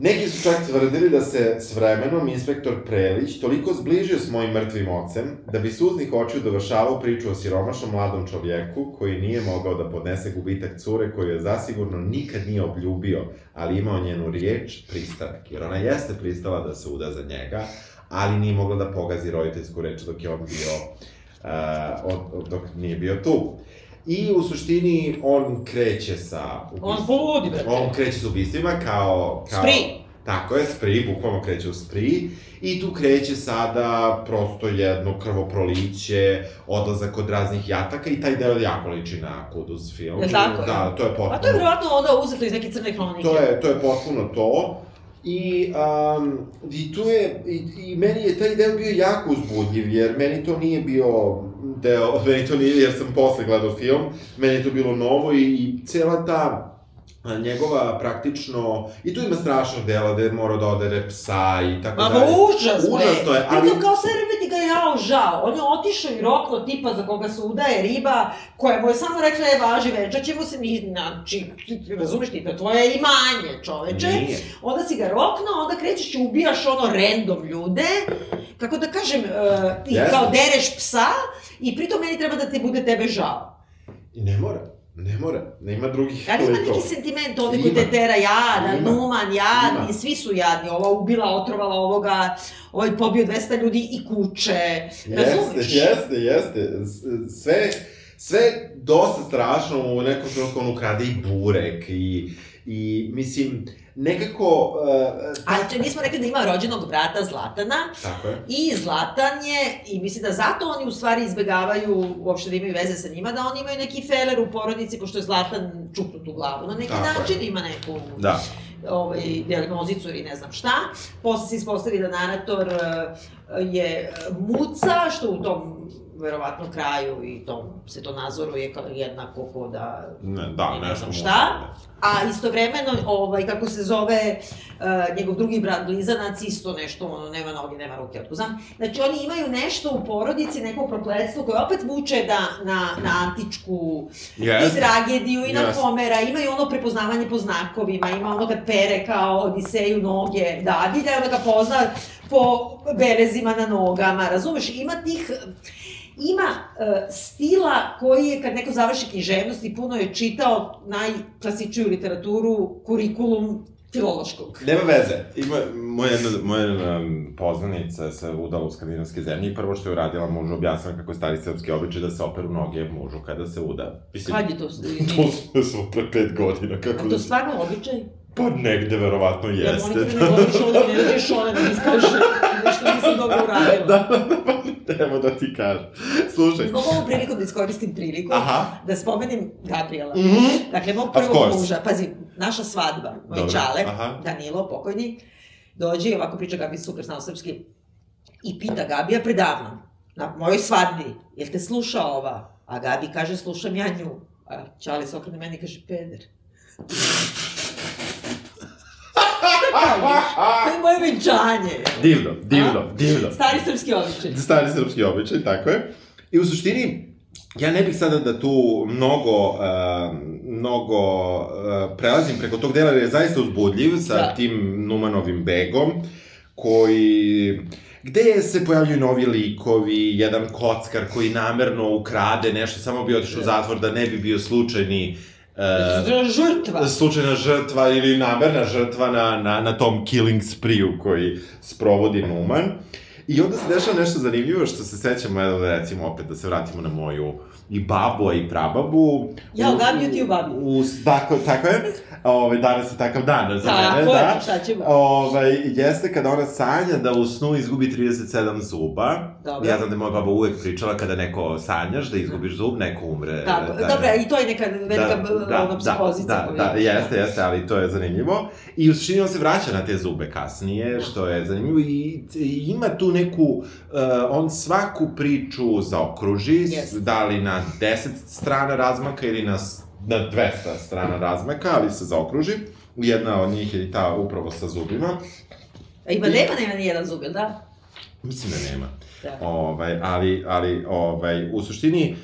[SPEAKER 2] Neki su čak tvrdili da se s vremenom inspektor Prelić toliko zbližio s mojim mrtvim ocem, da bi suznih očiju dovršavao priču o siromašnom mladom čovjeku koji nije mogao da podnese gubitak cure koju je zasigurno nikad nije obljubio, ali imao njenu riječ, pristanak. Jer ona jeste pristala da se uda za njega, ali nije mogla da pogazi roditeljsku reč dok je on bio, uh, od, dok nije bio tu. I u suštini on kreće sa
[SPEAKER 1] ubistvima. On poludi, brate.
[SPEAKER 2] On kreće sa ubistvima kao... kao
[SPEAKER 1] Spri.
[SPEAKER 2] Tako je, Spri, bukvalno kreće u Spri. I tu kreće sada prosto jedno krvoproliće, odlazak od raznih jataka i taj deo jako liči na Kuduz film.
[SPEAKER 1] Je tako?
[SPEAKER 2] Da, to je potpuno...
[SPEAKER 1] A to je vjerojatno onda uzeto iz neke crne kronike.
[SPEAKER 2] To je, to je potpuno to. I, um, i tu je, i, i meni je taj deo bio jako uzbudljiv, jer meni to nije bio deo, meni to nije, jer sam posle gledao film, meni je to bilo novo i, i cela ta njegova praktično, i tu ima strašnog dela da je morao da odere psa i tako
[SPEAKER 1] dalje.
[SPEAKER 2] Ma
[SPEAKER 1] užas,
[SPEAKER 2] Užasno je, ali...
[SPEAKER 1] Pritom kao sve vreme ti ga jao žao. On je otišao i rokno tipa za koga se udaje riba, koja mu je samo rekla, je važi večer ćemo se mi, znači, razumeš ti, to tvoje imanje, čoveče. Nije. Onda si ga rokno, onda krećeš i ubijaš ono random ljude, kako da kažem, uh, ti yes. kao dereš psa, i pritom meni treba da te bude tebe žao.
[SPEAKER 2] I ne mora. Ne mora, nema drugih
[SPEAKER 1] Ali ima neki sentiment ovde koji te tera jadan, ima. Numan, jadni, svi su jadni. Ova ubila, otrovala ovoga, ovaj pobio 200 ljudi i kuće.
[SPEAKER 2] Razumiješ? Jeste, jeste, jeste. Sve, sve dosta strašno u nekom trenutku on ukrade i burek i, i mislim, nekako...
[SPEAKER 1] Uh, Ali mi smo rekli da ima rođenog brata Zlatana.
[SPEAKER 2] Tako je.
[SPEAKER 1] I Zlatan je, i mislim da zato oni u stvari izbegavaju uopšte da imaju veze sa njima, da oni imaju neki feler u porodici, pošto je Zlatan čupnut u glavu. Na neki Tako način je. ima neku...
[SPEAKER 2] Da
[SPEAKER 1] ovaj, diagnozicu ili ne znam šta. Posle se ispostavi da narator uh, je muca, što u tom verovatno kraju i tom se to nazoruje kao jednako ko da...
[SPEAKER 2] Ne, da, ne znam
[SPEAKER 1] šta. A istovremeno, ovaj, kako se zove, uh, njegov drugi brat Blizanac, isto nešto, ono, nema noge, nema ruke, otko znam. Znači, oni imaju nešto u porodici, neko prokledstvo koje opet vuče da, na, na antičku yes. i tragediju i yes. na Homera, imaju ono prepoznavanje po znakovima, ima ono kad pere kao Odiseju noge dadilja, onda ga pozna po belezima na nogama, razumeš? Ima tih ima uh, stila koji je, kad neko završi književnost i puno je čitao najklasičniju literaturu, kurikulum filološkog.
[SPEAKER 2] Nema veze. Ima, moja jedna, moja um, poznanica se udala u skandinavske zemlje i prvo što je uradila mužu objasnila kako je stari srpski običaj da se operu noge mužu kada se uda.
[SPEAKER 1] Mislim, kad je to?
[SPEAKER 2] to su pre pet godina. Kako
[SPEAKER 1] A to da... stvarno običaj?
[SPEAKER 2] Pa negde verovatno jeste. Ja molim
[SPEAKER 1] te da ne govoriš ovde, ne dođeš ona da mi skaže nešto nisam dobro uradila.
[SPEAKER 2] Da, da, da, pa evo da ti kažem. Slušaj.
[SPEAKER 1] Mogu ovu priliku da iskoristim priliku, Aha. da spomenem Gabriela.
[SPEAKER 2] Mm -hmm.
[SPEAKER 1] Dakle, mog prvog muža, pazi, naša svadba, moj Dobre. čale, Aha. Danilo, pokojni, dođe i ovako priča Gabi super znao srpski i pita Gabija predavno, na mojoj svadbi, jel te sluša ova? A Gabi kaže, slušam ja nju. A Čale se okrene meni i kaže, peder. To je moje venčanje.
[SPEAKER 2] Divno, divno, A? divno.
[SPEAKER 1] Stari srpski običaj.
[SPEAKER 2] Stari srpski običaj, tako je. I u suštini, ja ne bih sada da tu mnogo, uh, mnogo uh, prelazim preko tog dela, jer je zaista uzbudljiv sa da. tim Numanovim begom, koji gde se pojavljuju novi likovi, jedan kockar koji namerno ukrade nešto, samo bi otišao u zatvor da ne bi bio slučajni
[SPEAKER 1] Uh, žrtva.
[SPEAKER 2] Slučajna žrtva ili namerna žrtva na, na, na tom killing spree koji sprovodi Numan. I onda se dešava nešto zanimljivo što se sećamo, evo recimo opet da se vratimo na moju i babu, a i prababu.
[SPEAKER 1] Ja, gabio ti u babi.
[SPEAKER 2] U, tako, tako je. Ove, danas je takav dan za
[SPEAKER 1] tako
[SPEAKER 2] mene,
[SPEAKER 1] je,
[SPEAKER 2] da.
[SPEAKER 1] šta ćemo?
[SPEAKER 2] Ove, jeste kada ona sanja da u snu izgubi 37 zuba.
[SPEAKER 1] Dobro.
[SPEAKER 2] Ja znam da je moja baba uvek pričala kada neko sanjaš da izgubiš zub, neko umre.
[SPEAKER 1] Tako,
[SPEAKER 2] da,
[SPEAKER 1] dobro, i to je neka velika
[SPEAKER 2] da, da,
[SPEAKER 1] ono, psihozica.
[SPEAKER 2] Da, da, da, jeste, jeste, ali to je zanimljivo. I u suštini on se vraća na te zube kasnije, što je zanimljivo i, i ima tu neku, uh, on svaku priču zaokruži,
[SPEAKER 1] Jeste.
[SPEAKER 2] da li na 10 strana razmaka ili na, na 200 strana razmaka, ali se zaokruži. Jedna od njih je i ta upravo sa zubima.
[SPEAKER 1] A ima nema, nema ni jedan zub, da?
[SPEAKER 2] Mislim da nema.
[SPEAKER 1] Da.
[SPEAKER 2] Ovaj, ali, ali ovaj, u suštini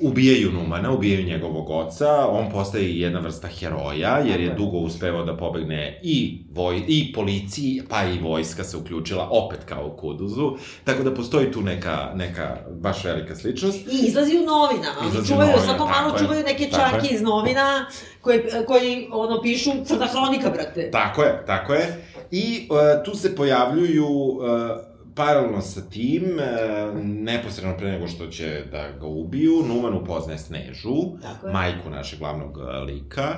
[SPEAKER 2] ubijaju Numana, ubijaju njegovog oca, on postaje jedna vrsta heroja, jer je dugo uspevao da pobegne i, voj, i policiji, pa i vojska se uključila, opet kao u Kuduzu, tako da postoji tu neka, neka baš velika sličnost.
[SPEAKER 1] I izlazi u novinama,
[SPEAKER 2] Izlazi
[SPEAKER 1] čuvaju,
[SPEAKER 2] novinama,
[SPEAKER 1] svako malo
[SPEAKER 2] je.
[SPEAKER 1] čuvaju neke čarke
[SPEAKER 2] je.
[SPEAKER 1] iz novina, koji, koji ono, pišu crna hronika, brate.
[SPEAKER 2] Tako je, tako je. I uh, tu se pojavljuju uh, paralelno sa tim, uh, neposredno pre nego što će da ga ubiju, Numan upoznaje Snežu, majku našeg glavnog uh, lika,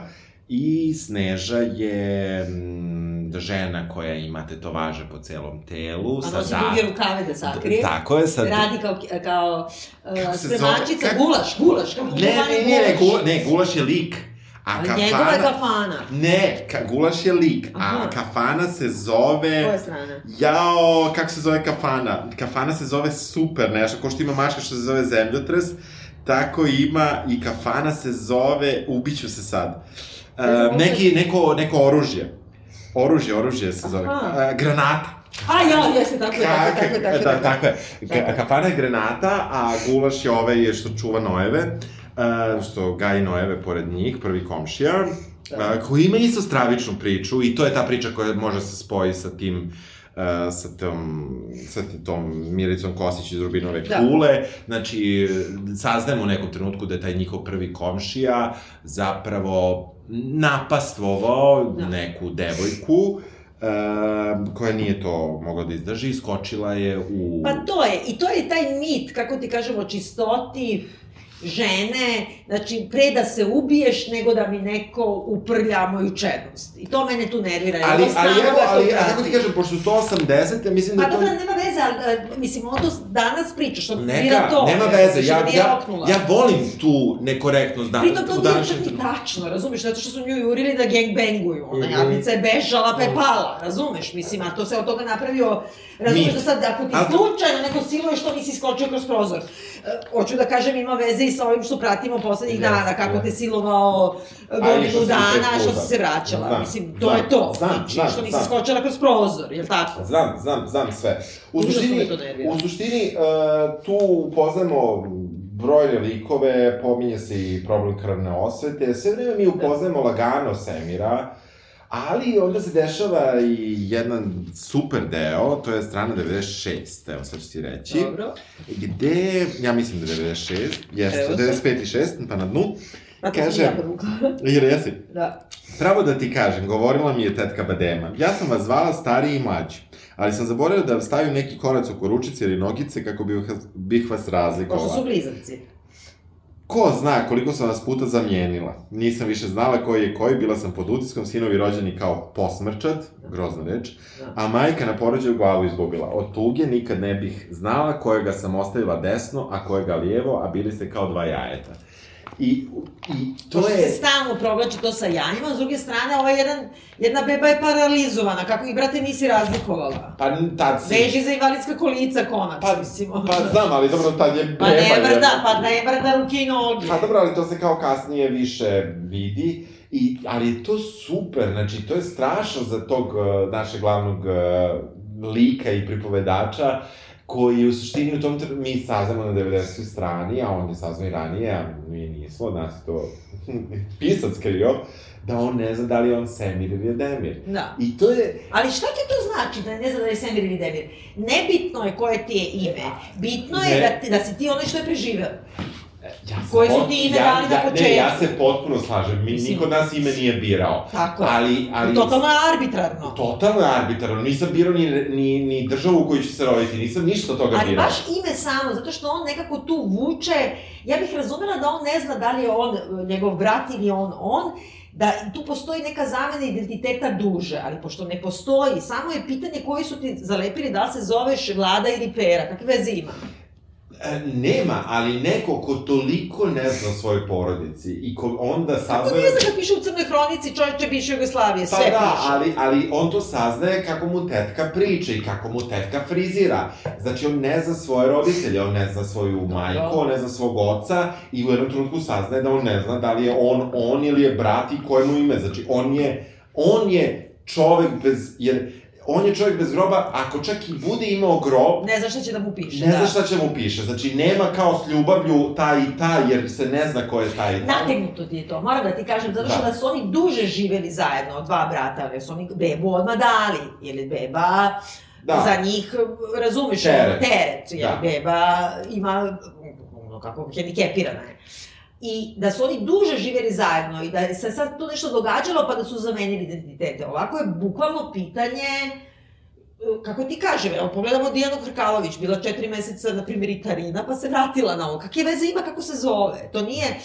[SPEAKER 2] i Sneža je žena koja ima tetovaže po celom telu.
[SPEAKER 1] A
[SPEAKER 2] sa
[SPEAKER 1] nosi
[SPEAKER 2] da-
[SPEAKER 1] duge rukave da sakrije.
[SPEAKER 2] Tako je, sa...
[SPEAKER 1] Radi kao, kao
[SPEAKER 2] Kako
[SPEAKER 1] uh, spremačica,
[SPEAKER 2] Kako-
[SPEAKER 1] gulaš, gulaš, kao
[SPEAKER 2] Ne, ne, ne, ne, gula, ne, gulaš je lik. A
[SPEAKER 1] Ali
[SPEAKER 2] kafana...
[SPEAKER 1] njegova je kafana.
[SPEAKER 2] Ne, ka, gulaš je lik, a
[SPEAKER 1] Aha.
[SPEAKER 2] kafana se zove...
[SPEAKER 1] Koja strana?
[SPEAKER 2] Jao, kako se zove kafana? Kafana se zove super nešto, ko što ima maška što se zove zemljotres, tako ima i kafana se zove, ubiću se sad, uh, neki, neko, neko oružje. Oružje, oružje se zove.
[SPEAKER 1] Aha.
[SPEAKER 2] Uh, granata.
[SPEAKER 1] A ja, jeste, tako je, tako tako tako.
[SPEAKER 2] Da, tako je.
[SPEAKER 1] Tako je.
[SPEAKER 2] Ka- Kafana je granata, a gulaš je ovaj što čuva nojeve, uh, što gaji nojeve pored njih, prvi komšija,
[SPEAKER 1] Da.
[SPEAKER 2] uh, koji ima isto stravičnu priču i to je ta priča koja može se spoji sa tim Uh, sa tom, sa tom Miricom Kosić iz Rubinove
[SPEAKER 1] Da.
[SPEAKER 2] kule. Znači, saznajemo u nekom trenutku da je taj njihov prvi komšija zapravo napastvovao
[SPEAKER 1] Da.
[SPEAKER 2] neku devojku uh, koja nije to mogla da izdrži, iskočila je u...
[SPEAKER 1] Pa to je, i to je taj mit, kako ti kažemo, čistoti žene, znači, pre da se ubiješ nego da mi neko uprlja moju čednost. I to mene tu nervira.
[SPEAKER 2] Ali, ali
[SPEAKER 1] stalno
[SPEAKER 2] evo,
[SPEAKER 1] to
[SPEAKER 2] ali,
[SPEAKER 1] prati.
[SPEAKER 2] kako ti kažem, pošto su to 80, ja mislim da
[SPEAKER 1] Pa
[SPEAKER 2] to...
[SPEAKER 1] dobro, nema veze, ali, e, mislim, to danas priča, što
[SPEAKER 2] Neka,
[SPEAKER 1] to.
[SPEAKER 2] nema veze, ja,
[SPEAKER 1] nije
[SPEAKER 2] ja, ja volim tu nekorektnost dan,
[SPEAKER 1] Pritom to nije čak
[SPEAKER 2] trenutku.
[SPEAKER 1] tačno, razumeš, zato što su nju jurili da gangbanguju, ona
[SPEAKER 2] Mhm.
[SPEAKER 1] jadnica je bežala pa je pala, razumeš, mislim, a to se od toga napravio, razumeš da sad ako ti slučajno neko siluje što nisi skočio kroz prozor. E, hoću da kažem, ima veze i sa ovim što pratimo poslednjih
[SPEAKER 2] Jeste,
[SPEAKER 1] dana, kako
[SPEAKER 2] da.
[SPEAKER 1] te silovao
[SPEAKER 2] i
[SPEAKER 1] godinu dana, što si se vraćala,
[SPEAKER 2] Znam,
[SPEAKER 1] mislim, to
[SPEAKER 2] znam,
[SPEAKER 1] je to,
[SPEAKER 2] znam,
[SPEAKER 1] znači,
[SPEAKER 2] znam,
[SPEAKER 1] što nisi
[SPEAKER 2] znam.
[SPEAKER 1] skočila kroz prozor, jel tako?
[SPEAKER 2] Znam, znam, znam sve. U suštini, u suštini uh, tu upoznajemo brojne likove, pominje se i problem krvne osvete, sve vreme mi upoznajemo lagano Semira, ali onda se dešava i jedan super deo, to je strana 96, evo sad ću ti reći,
[SPEAKER 1] Dobro.
[SPEAKER 2] gde, ja mislim da je 96, jeste,
[SPEAKER 1] Evo sad.
[SPEAKER 2] 95 i 6, pa na dnu,
[SPEAKER 1] A to
[SPEAKER 2] Kaže-
[SPEAKER 1] ja
[SPEAKER 2] jer jesi,
[SPEAKER 1] da.
[SPEAKER 2] Pravo da ti kažem, govorila mi je tetka Badema. Ja sam vas zvala stariji i mlađi, ali sam zaboravila da stavim neki korac oko ručice ili nogice kako bih, vas- bih vas
[SPEAKER 1] Pošto su
[SPEAKER 2] razlikovala.
[SPEAKER 1] blizanci.
[SPEAKER 2] Ko zna koliko sam vas puta zamijenila. Nisam više znala koji je koji, bila sam pod utiskom, sinovi rođeni kao posmrčad, grozna reč, a majka na porođaju glavu izgubila. Od tuge nikad ne bih znala kojega sam ostavila desno, a kojega lijevo, a bili ste kao dva jajeta. I, i to
[SPEAKER 1] To
[SPEAKER 2] je...
[SPEAKER 1] se stalno provlači to sa jajima, s druge strane, ovaj jedan, jedna beba je paralizovana, kako ih, brate, nisi razlikovala.
[SPEAKER 2] Pa tad si...
[SPEAKER 1] Veži za invalidska kolica, konačno,
[SPEAKER 2] Pa,
[SPEAKER 1] mislim.
[SPEAKER 2] pa znam, ali dobro, tad je
[SPEAKER 1] Pa ne
[SPEAKER 2] beba,
[SPEAKER 1] brda,
[SPEAKER 2] je-
[SPEAKER 1] pa ne brda ruke i noge.
[SPEAKER 2] Pa dobro, ali to se kao kasnije više vidi. I, ali je to super, znači to je strašno za tog uh, našeg glavnog uh, lika i pripovedača koji u suštini u tom tr... mi saznamo na 90. strani, a on je saznao i ranije, a mi nismo, od nas je to pisac krio, da on ne zna da li je on Semir ili je Demir.
[SPEAKER 1] Da.
[SPEAKER 2] I to je...
[SPEAKER 1] Ali šta ti to znači da ne zna da je Semir ili Demir? Nebitno je koje ti je ime. Bitno je
[SPEAKER 2] Ne.
[SPEAKER 1] da, ti, da si ti ono što je preživeo.
[SPEAKER 2] Ja
[SPEAKER 1] Koje su ti ime
[SPEAKER 2] ja,
[SPEAKER 1] dali na
[SPEAKER 2] ja,
[SPEAKER 1] početku?
[SPEAKER 2] Ne, ja se potpuno slažem, mi,
[SPEAKER 1] Mislim-
[SPEAKER 2] niko od nas ime nije birao.
[SPEAKER 1] Tako.
[SPEAKER 2] Ali, ali...
[SPEAKER 1] Totalno je arbitrarno.
[SPEAKER 2] Totalno je arbitrarno, nisam birao ni, ni, ni državu u kojoj ću se roditi, nisam ništa toga
[SPEAKER 1] Ali
[SPEAKER 2] birao.
[SPEAKER 1] baš ime samo, zato što on nekako tu vuče, ja bih razumela da on ne zna da li je on njegov brat ili on on, da tu postoji neka zamena identiteta duže, ali pošto ne postoji, samo je pitanje koji su ti zalepili da li se zoveš Vlada ili Pera, kakve veze ima?
[SPEAKER 2] E, nema, ali neko ko toliko ne zna o svojoj porodici i ko onda
[SPEAKER 1] Kako
[SPEAKER 2] saznaje...
[SPEAKER 1] nije zna kad piše u Crnoj hronici čovječe bivše Jugoslavije,
[SPEAKER 2] Pa
[SPEAKER 1] sve
[SPEAKER 2] da,
[SPEAKER 1] piše.
[SPEAKER 2] ali, ali on to saznaje kako mu tetka priča i kako mu tetka frizira. Znači, on ne zna svoje roditelje, on ne zna svoju majku, on ne zna svog oca i u jednom trenutku saznaje da on ne zna da li je on on ili je brat i koje mu ime. Znači, on je, on je čovek bez, jer on je čovjek bez groba, ako čak i bude imao grob,
[SPEAKER 1] Ne zna šta će da mu piše,
[SPEAKER 2] ne
[SPEAKER 1] da.
[SPEAKER 2] zna šta će mu piše. Znači, nema kao s ljubavlju taj i taj, jer se ne zna ko je taj i taj.
[SPEAKER 1] Nategnuto ti je to, moram da ti kažem, zato što
[SPEAKER 2] Da.
[SPEAKER 1] da. su oni duže živeli zajedno, dva brata, jer su oni bebu odmah dali, jer je beba
[SPEAKER 2] Da.
[SPEAKER 1] za njih, razumeš,
[SPEAKER 2] Teret.
[SPEAKER 1] teret, jer
[SPEAKER 2] Da.
[SPEAKER 1] beba ima, kako, hendikepirana je. I da su oni duže živjeli zajedno i da se sad tu nešto događalo pa da su zamenili identitete. Ovako je bukvalno pitanje kako ti kažem, evo pogledamo Dijanu Hrkalović, bila četiri meseca, na primjer, i Tarina, pa se vratila na ovo. Kakve veze ima kako se zove? To nije,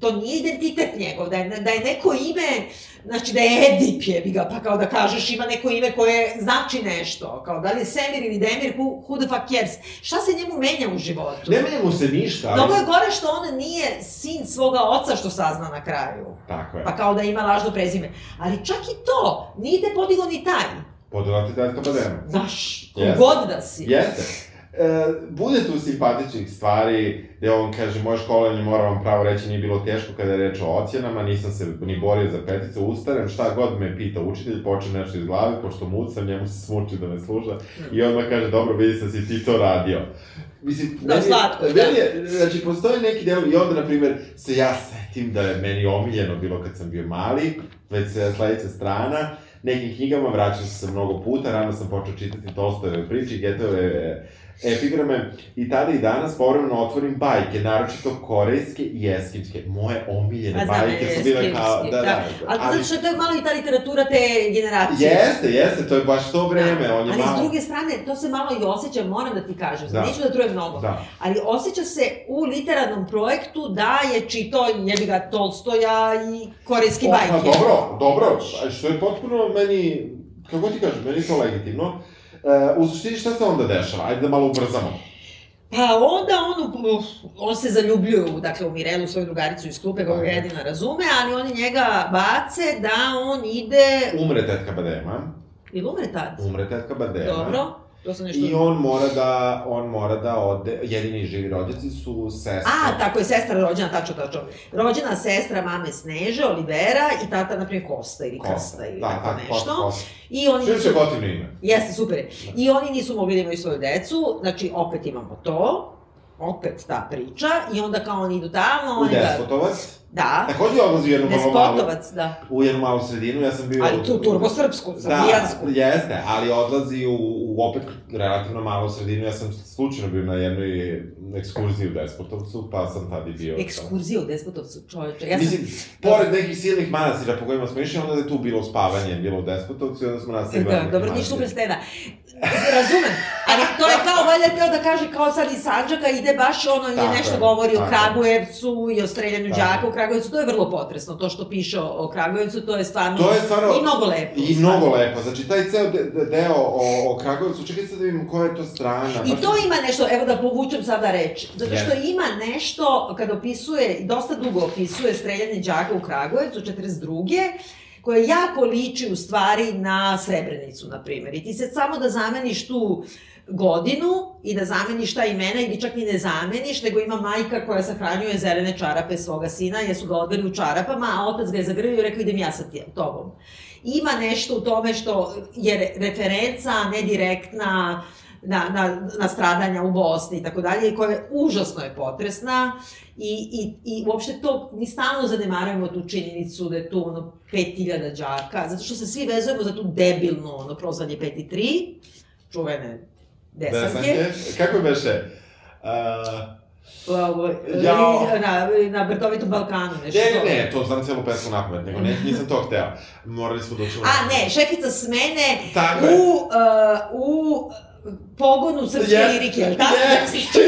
[SPEAKER 1] to nije identitet njegov, da je, da je neko ime, znači da je Edip jebi ga, pa kao da kažeš ima neko ime koje znači nešto, kao da li je Semir ili Demir, who, who the fuck cares? Šta se njemu menja u životu?
[SPEAKER 2] Ne menja mu se ništa, ali...
[SPEAKER 1] Mnogo je gore što on nije sin svoga oca što sazna na kraju.
[SPEAKER 2] Tako je.
[SPEAKER 1] Pa kao da ima lažno prezime. Ali čak i to, nije te podigao ni taj.
[SPEAKER 2] Podela ti tetka badema.
[SPEAKER 1] Znaš,
[SPEAKER 2] Jeste.
[SPEAKER 1] god da si.
[SPEAKER 2] Jeste. E, bude tu simpatičnih stvari, gde on kaže, moje školanje, moram vam pravo reći, nije bilo teško kada je reč o ocjenama, nisam se ni borio za petice, ustanem, šta god me pita učitelj, počne nešto iz glave, pošto mucam, njemu se smuči da me sluša, i odmah kaže, dobro, vidi da si ti to radio. Mislim,
[SPEAKER 1] Da, slatko, da.
[SPEAKER 2] meni je, znači, postoje neki deo, i onda, na primer, se ja setim da je meni omiljeno bilo kad sam bio mali, već se sledeća strana, nekim knjigama, vraćao sam se mnogo puta, rano sam počeo čitati Tolstojeve priče, Getove epigrame, i tada i danas povremeno otvorim bajke, naročito korejske i eskimske. Moje omiljene
[SPEAKER 1] A znam,
[SPEAKER 2] bajke su bile kao,
[SPEAKER 1] eskimski,
[SPEAKER 2] da, da,
[SPEAKER 1] Ali, ali zato što je to malo i ta literatura te generacije.
[SPEAKER 2] Jeste, jeste, to je baš to vreme, on je
[SPEAKER 1] ali
[SPEAKER 2] malo...
[SPEAKER 1] s druge strane, to se malo i osjeća, moram da ti kažem,
[SPEAKER 2] Da.
[SPEAKER 1] neću da trujem mnogo,
[SPEAKER 2] Da.
[SPEAKER 1] ali osjeća se u literarnom projektu da je čitao jebi ga Tolstoja i korejske
[SPEAKER 2] O,
[SPEAKER 1] bajke.
[SPEAKER 2] Pa dobro, dobro, a što je potpuno meni, kako ti kažem, meni je to legitimno. E, u suštini šta se onda dešava? Ajde da malo ubrzamo.
[SPEAKER 1] Pa onda on, on se zaljubljuje, u, dakle, u Mirelu, svoju drugaricu iz klupe, koga jedina razume, ali oni njega bace da on ide...
[SPEAKER 2] Umre tetka Badema,
[SPEAKER 1] Ili umre tad?
[SPEAKER 2] umre tetka Badema.
[SPEAKER 1] Dobro, to sam nešto...
[SPEAKER 2] I on mora da, on mora da ode, jedini živi rođaci su sestra.
[SPEAKER 1] A, tako je, sestra rođena, tačno, tačno. Rođena sestra mame Sneže, Olivera i tata, na primjer, Kosta ili Krsta ili
[SPEAKER 2] da,
[SPEAKER 1] tako
[SPEAKER 2] tako,
[SPEAKER 1] nešto.
[SPEAKER 2] Kosta.
[SPEAKER 1] I oni nisu...
[SPEAKER 2] je gotivno ime.
[SPEAKER 1] Jeste, super. je. I oni nisu mogli da imaju svoju decu, znači opet imamo to, opet ta priča, i onda kao oni idu tamo,
[SPEAKER 2] U
[SPEAKER 1] oni ga... Da,
[SPEAKER 2] Takođe odlazi u jednu vrlo malu,
[SPEAKER 1] da.
[SPEAKER 2] u jednu malu sredinu, ja sam bio...
[SPEAKER 1] Ali tu turbosrpsku,
[SPEAKER 2] Da,
[SPEAKER 1] srbijansku.
[SPEAKER 2] jeste, ali odlazi u, u opet relativno malu sredinu. Ja sam slučajno bio na jednoj ekskurziji u Despotovcu, pa sam tad i bio.
[SPEAKER 1] Ekskurzija u Despotovcu, čoveče. Ja sam...
[SPEAKER 2] Mislim, pored nekih silnih manastira po kojima smo išli, onda je tu bilo spavanje, bilo u Despotovcu i onda smo nastavili
[SPEAKER 1] Da, dobro, ništa u Prstena. Razumem, ali to je kao, valjda teo da kaže kao sad iz Sandžaka ide baš ono, je
[SPEAKER 2] Tako
[SPEAKER 1] nešto
[SPEAKER 2] je,
[SPEAKER 1] govori o
[SPEAKER 2] je.
[SPEAKER 1] Kragujevcu i o streljanju đaka u Kragujevcu, to je vrlo potresno, to što piše o, Kragujevcu, to je stvarno...
[SPEAKER 2] To je stvarno...
[SPEAKER 1] I mnogo lepo.
[SPEAKER 2] I
[SPEAKER 1] stvarno.
[SPEAKER 2] mnogo lepo. Znači, taj ceo de, de, deo o, o Kragujevcu, čekaj sad da vidim koja je to strana.
[SPEAKER 1] I
[SPEAKER 2] baš-
[SPEAKER 1] to ima nešto, evo da povučem sada reč, zato što
[SPEAKER 2] Jeste.
[SPEAKER 1] ima nešto, kad opisuje, dosta dugo opisuje streljanje đaka u Kragujevcu, 42 koje jako liči u stvari na Srebrenicu, na primjer. I ti se samo da zameniš tu godinu i da zameniš ta imena ili čak ni ne zameniš, nego ima majka koja sahranjuje zelene čarape svoga sina, jer su ga odveli u čarapama, a otac ga je zagrlio i rekao idem ja sa tobom. Ima nešto u tome što je re- referenca, ne direktna, na, na, na stradanja u Bosni i tako dalje, i koja je užasno je potresna i, i, i uopšte to, mi stalno zanemarujemo tu činjenicu da je tu ono 5000 đaka, zato što se svi vezujemo za tu debilnu ono prozvanje 5 i 3, čuvene desanke. desanke.
[SPEAKER 2] Kako beše? Uh
[SPEAKER 1] Jao. na, na Brdovitom Balkanu, nešto.
[SPEAKER 2] Ne, ne, ne, to znam celu pesmu na pamet, nego ne, nisam to hteo. Morali smo doći...
[SPEAKER 1] A, ne, Šekica smene Tako u, uh, u pogonu srpske yes, lirike, je li tako? Jeste, jeste,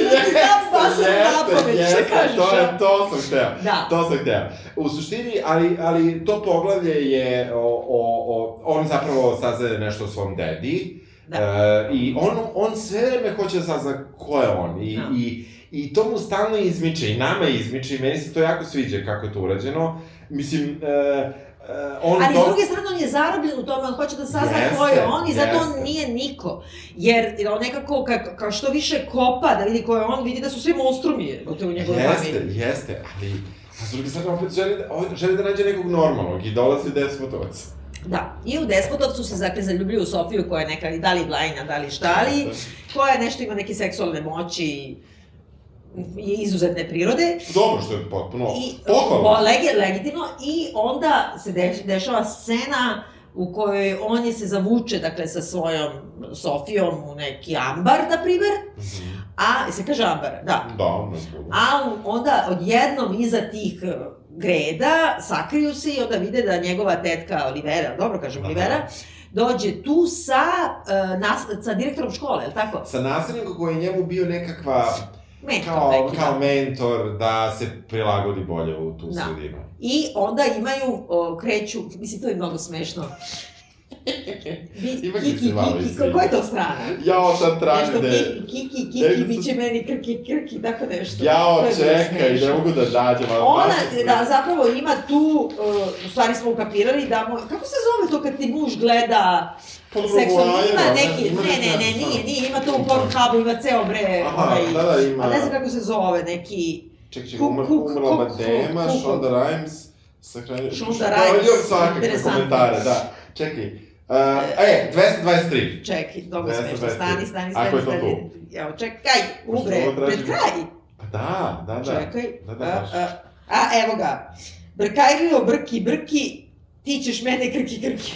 [SPEAKER 1] jeste,
[SPEAKER 2] jeste, to, je, to sam hteo, da. to sam hteo. U suštini, ali, ali to poglavlje je, o, o, o, on zapravo saznaje nešto o svom dedi, da. E, i on, on sve vreme hoće da sazna ko je on, i, da. i I to mu stalno izmiče, i nama izmiče, i meni se to jako sviđa kako je to urađeno. Mislim, e,
[SPEAKER 1] Uh, on Ali do... s druge strane on je zarobljen u tome, on hoće da sazna jeste, ko je on i zato jeste. on nije niko. Jer on nekako, ka, kao što više kopa da vidi ko je on, vidi da su svi monstrumi u njegovoj
[SPEAKER 2] jeste, familiji. Jeste, jeste, ali a s druge strane opet želi, da, želi da nađe nekog normalnog i dolazi Despotovac.
[SPEAKER 1] Da, i u Despotovcu se dakle zaljubio u Sofiju koja je neka, da li blajna, da li šta li, koja nešto ima neke seksualne moći, je izuzetne prirode.
[SPEAKER 2] Dobro, što je potpuno I, pohvalno.
[SPEAKER 1] Legi, legitimno. I onda se deš, dešava scena u kojoj on je se zavuče, dakle, sa svojom Sofijom u neki ambar, na primer, mm -hmm. a, se kaže ambar, da.
[SPEAKER 2] Da, ne
[SPEAKER 1] A onda odjednom iza tih greda sakriju se i onda vide da njegova tetka Olivera, dobro kažem Aha. Olivera, dođe tu sa, uh, nas, sa direktorom škole, je li tako?
[SPEAKER 2] Sa nastavnikom koji je njemu bio nekakva mentor kao, neki, kao da. mentor da se prilagodi bolje u tu da. sredinu.
[SPEAKER 1] I onda imaju, o, kreću, mislim, to je mnogo smešno.
[SPEAKER 2] Ipak kiki,
[SPEAKER 1] kiki, koja je to strana?
[SPEAKER 2] Jao, sad traži
[SPEAKER 1] da je... Kiki, kiki, bit će meni krki, krki, tako nešto.
[SPEAKER 2] Jao, čekaj, ne mogu da nađem, ali
[SPEAKER 1] Ona, da, zapravo ima tu, uh, u stvari smo ukapirali da mo... Kako se zove to kad ti muž gleda seksualno, ima neki, ne, ne, ne, nije, nije, ima to u Pornhubu, ima ceo bre,
[SPEAKER 2] Aha, ovaj, da, da, ima.
[SPEAKER 1] A ne znam kako se zove, neki...
[SPEAKER 2] Ček, ček, umr, umrla Madema, Shonda Rhimes, sa krajem...
[SPEAKER 1] Shonda Rhimes,
[SPEAKER 2] svakakve komentare, da. Čekaj, Uh, e, 223.
[SPEAKER 1] Čekaj, dobro smešno, stani, stani, stani. Ako je to tu? Evo, čekaj, ubre, pred kraj.
[SPEAKER 2] Pa da, da, da.
[SPEAKER 1] Čekaj, da, da, a, a, a, evo ga. Brkajlio, brki, brki, ti ćeš mene krki, krki.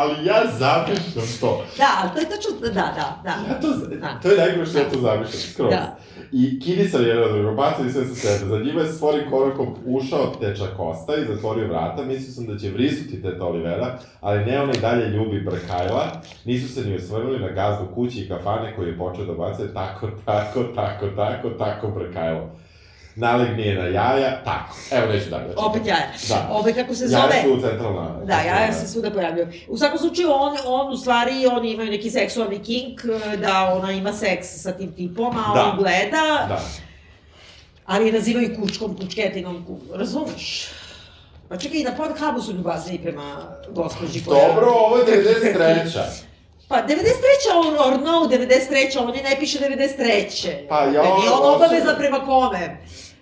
[SPEAKER 2] Ali ja zamišljam to.
[SPEAKER 1] Da, ali to je tačno, da, da, da.
[SPEAKER 2] Ja to, da. to je najgore što ja to zamišljam, skroz. Da. I kinisar je jedan drugo, bacili sve sa sebe. Za njima je stvorim korakom ušao teča Kosta i zatvorio vrata. Mislio sam da će vrisuti teta Olivera, ali ne, ona i dalje ljubi Brkajla. Nisu se ni osvrnuli na gazdu kući i kafane koji je počeo da bace tako, tako, tako, tako, tako Brkajlo nalegne na jaja, tako. Evo neću dalje.
[SPEAKER 1] Opet jaja.
[SPEAKER 2] Da.
[SPEAKER 1] Ove kako se zove...
[SPEAKER 2] Jaja su centralna.
[SPEAKER 1] Da, jaja se svuda pojavljaju. U svakom slučaju, on, on u stvari, oni imaju neki seksualni kink, da ona ima seks sa tim tipom, a da. on gleda. Da. Ali je nazivaju kučkom, kučketinom, razumeš? Pa čekaj, na podhubu su ljubazni prema gospođi
[SPEAKER 2] koja... Dobro, ovo je 93.
[SPEAKER 1] Pa, 93. on, or no, 93. on ne piše 93.
[SPEAKER 2] Pa, ja...
[SPEAKER 1] Nije on obaveza prema kome?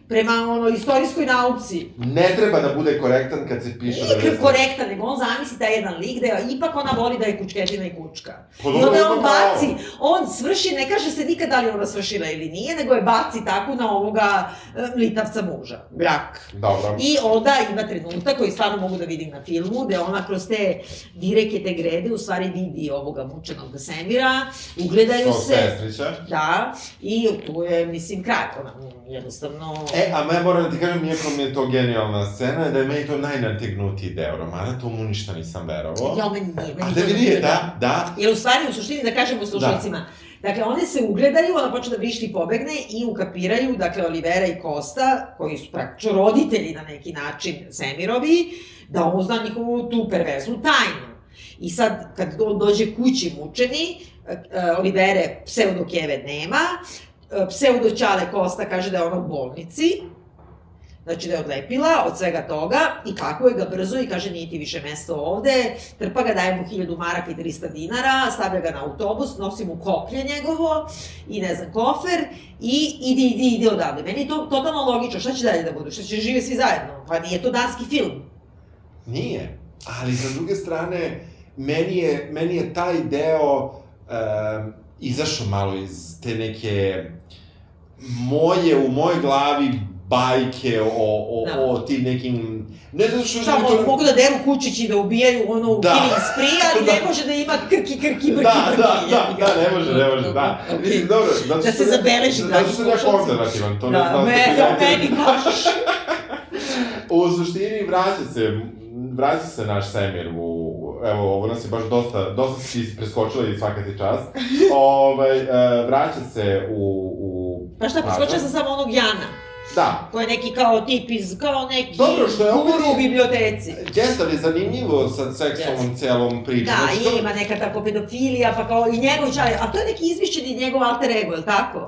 [SPEAKER 1] Prema ono, istorijskoj nauci.
[SPEAKER 2] Ne treba da bude korektan kad se piše
[SPEAKER 1] Nije da korektan, nego on zamisli da je jedan lik, da je, ipak ona voli da je kučketina i kučka. Pa, I onda on baci, on svrši, ne kaže se nikad da li ona svršila ili nije, nego je baci tako na ovoga e, litavca muža, brak.
[SPEAKER 2] Dobro.
[SPEAKER 1] I onda ima trenutak koji stvarno mogu da vidim na filmu, gde ona kroz te direke, te grede, u stvari vidi ovoga mučenog Semira, ugledaju
[SPEAKER 2] to
[SPEAKER 1] se. Sestrića. Da, i tu je, mislim, kraj, ona jednostavno...
[SPEAKER 2] E, a me moram da ti kažem, iako mi je to genijalna scena, da je meni to najnategnutiji deo romana, to mu ništa nisam verovao.
[SPEAKER 1] Ja, meni nije. Meni
[SPEAKER 2] a da vidi, da, da.
[SPEAKER 1] Jer u stvari, u suštini, da kažemo slušalcima, da. Dakle, one se ugledaju, ona počne da vrišti i pobegne i ukapiraju, dakle, Olivera i Kosta, koji su praktično roditelji na neki način Semirovi, da on zna njihovu tu perverznu tajnu. I sad, kad on dođe kući mučeni, e, e, Olivere pseudokjeve nema, E, pseudoćale Kosta kaže da je ona u bolnici, znači da je odlepila od svega toga i kako je ga brzo i kaže nije ti više mesto ovde, trpa ga, daje mu 1000 maraka i 300 dinara, stavlja ga na autobus, nosi mu koplje njegovo i ne znam, kofer i ide, ide, ide odavde. Meni je to totalno logično, šta će dalje da budu, šta će žive svi zajedno? Pa nije to danski film.
[SPEAKER 2] Nije, ali sa druge strane, meni je, meni je taj deo, um, izašao malo iz te neke moje, u mojoj glavi bajke o, o, da. o tim nekim... Ne znam što...
[SPEAKER 1] Šta, to... mogu da deru kućići i da ubijaju ono u da. killing spree, ali da. ne može da ima krki, krki, brki,
[SPEAKER 2] da, brki. Da, da, da, ne može, ne može, da. Okay. Mislim, dobro,
[SPEAKER 1] zato da se zabeleži, da.
[SPEAKER 2] Zato što sam ja konzervativan, to
[SPEAKER 1] da,
[SPEAKER 2] ne znam.
[SPEAKER 1] Da, me, meni kažeš.
[SPEAKER 2] u suštini vraća se, vraća se naš semir u, evo, ovo nas je baš dosta, dosta si preskočila i svaka ti čast. ovaj, uh, vraća se u, u...
[SPEAKER 1] Pa šta, preskočila sam samo onog Jana.
[SPEAKER 2] Da.
[SPEAKER 1] Ko je neki kao tip iz, kao neki Dobro, što je guru u biblioteci.
[SPEAKER 2] Jeste, ali zanimljivo sa seksualnom yes. celom pričom.
[SPEAKER 1] Da, znači, to... ima neka tako pedofilija, pa kao i njegov čale, a to je neki izmišljeni njegov alter ego, je li tako?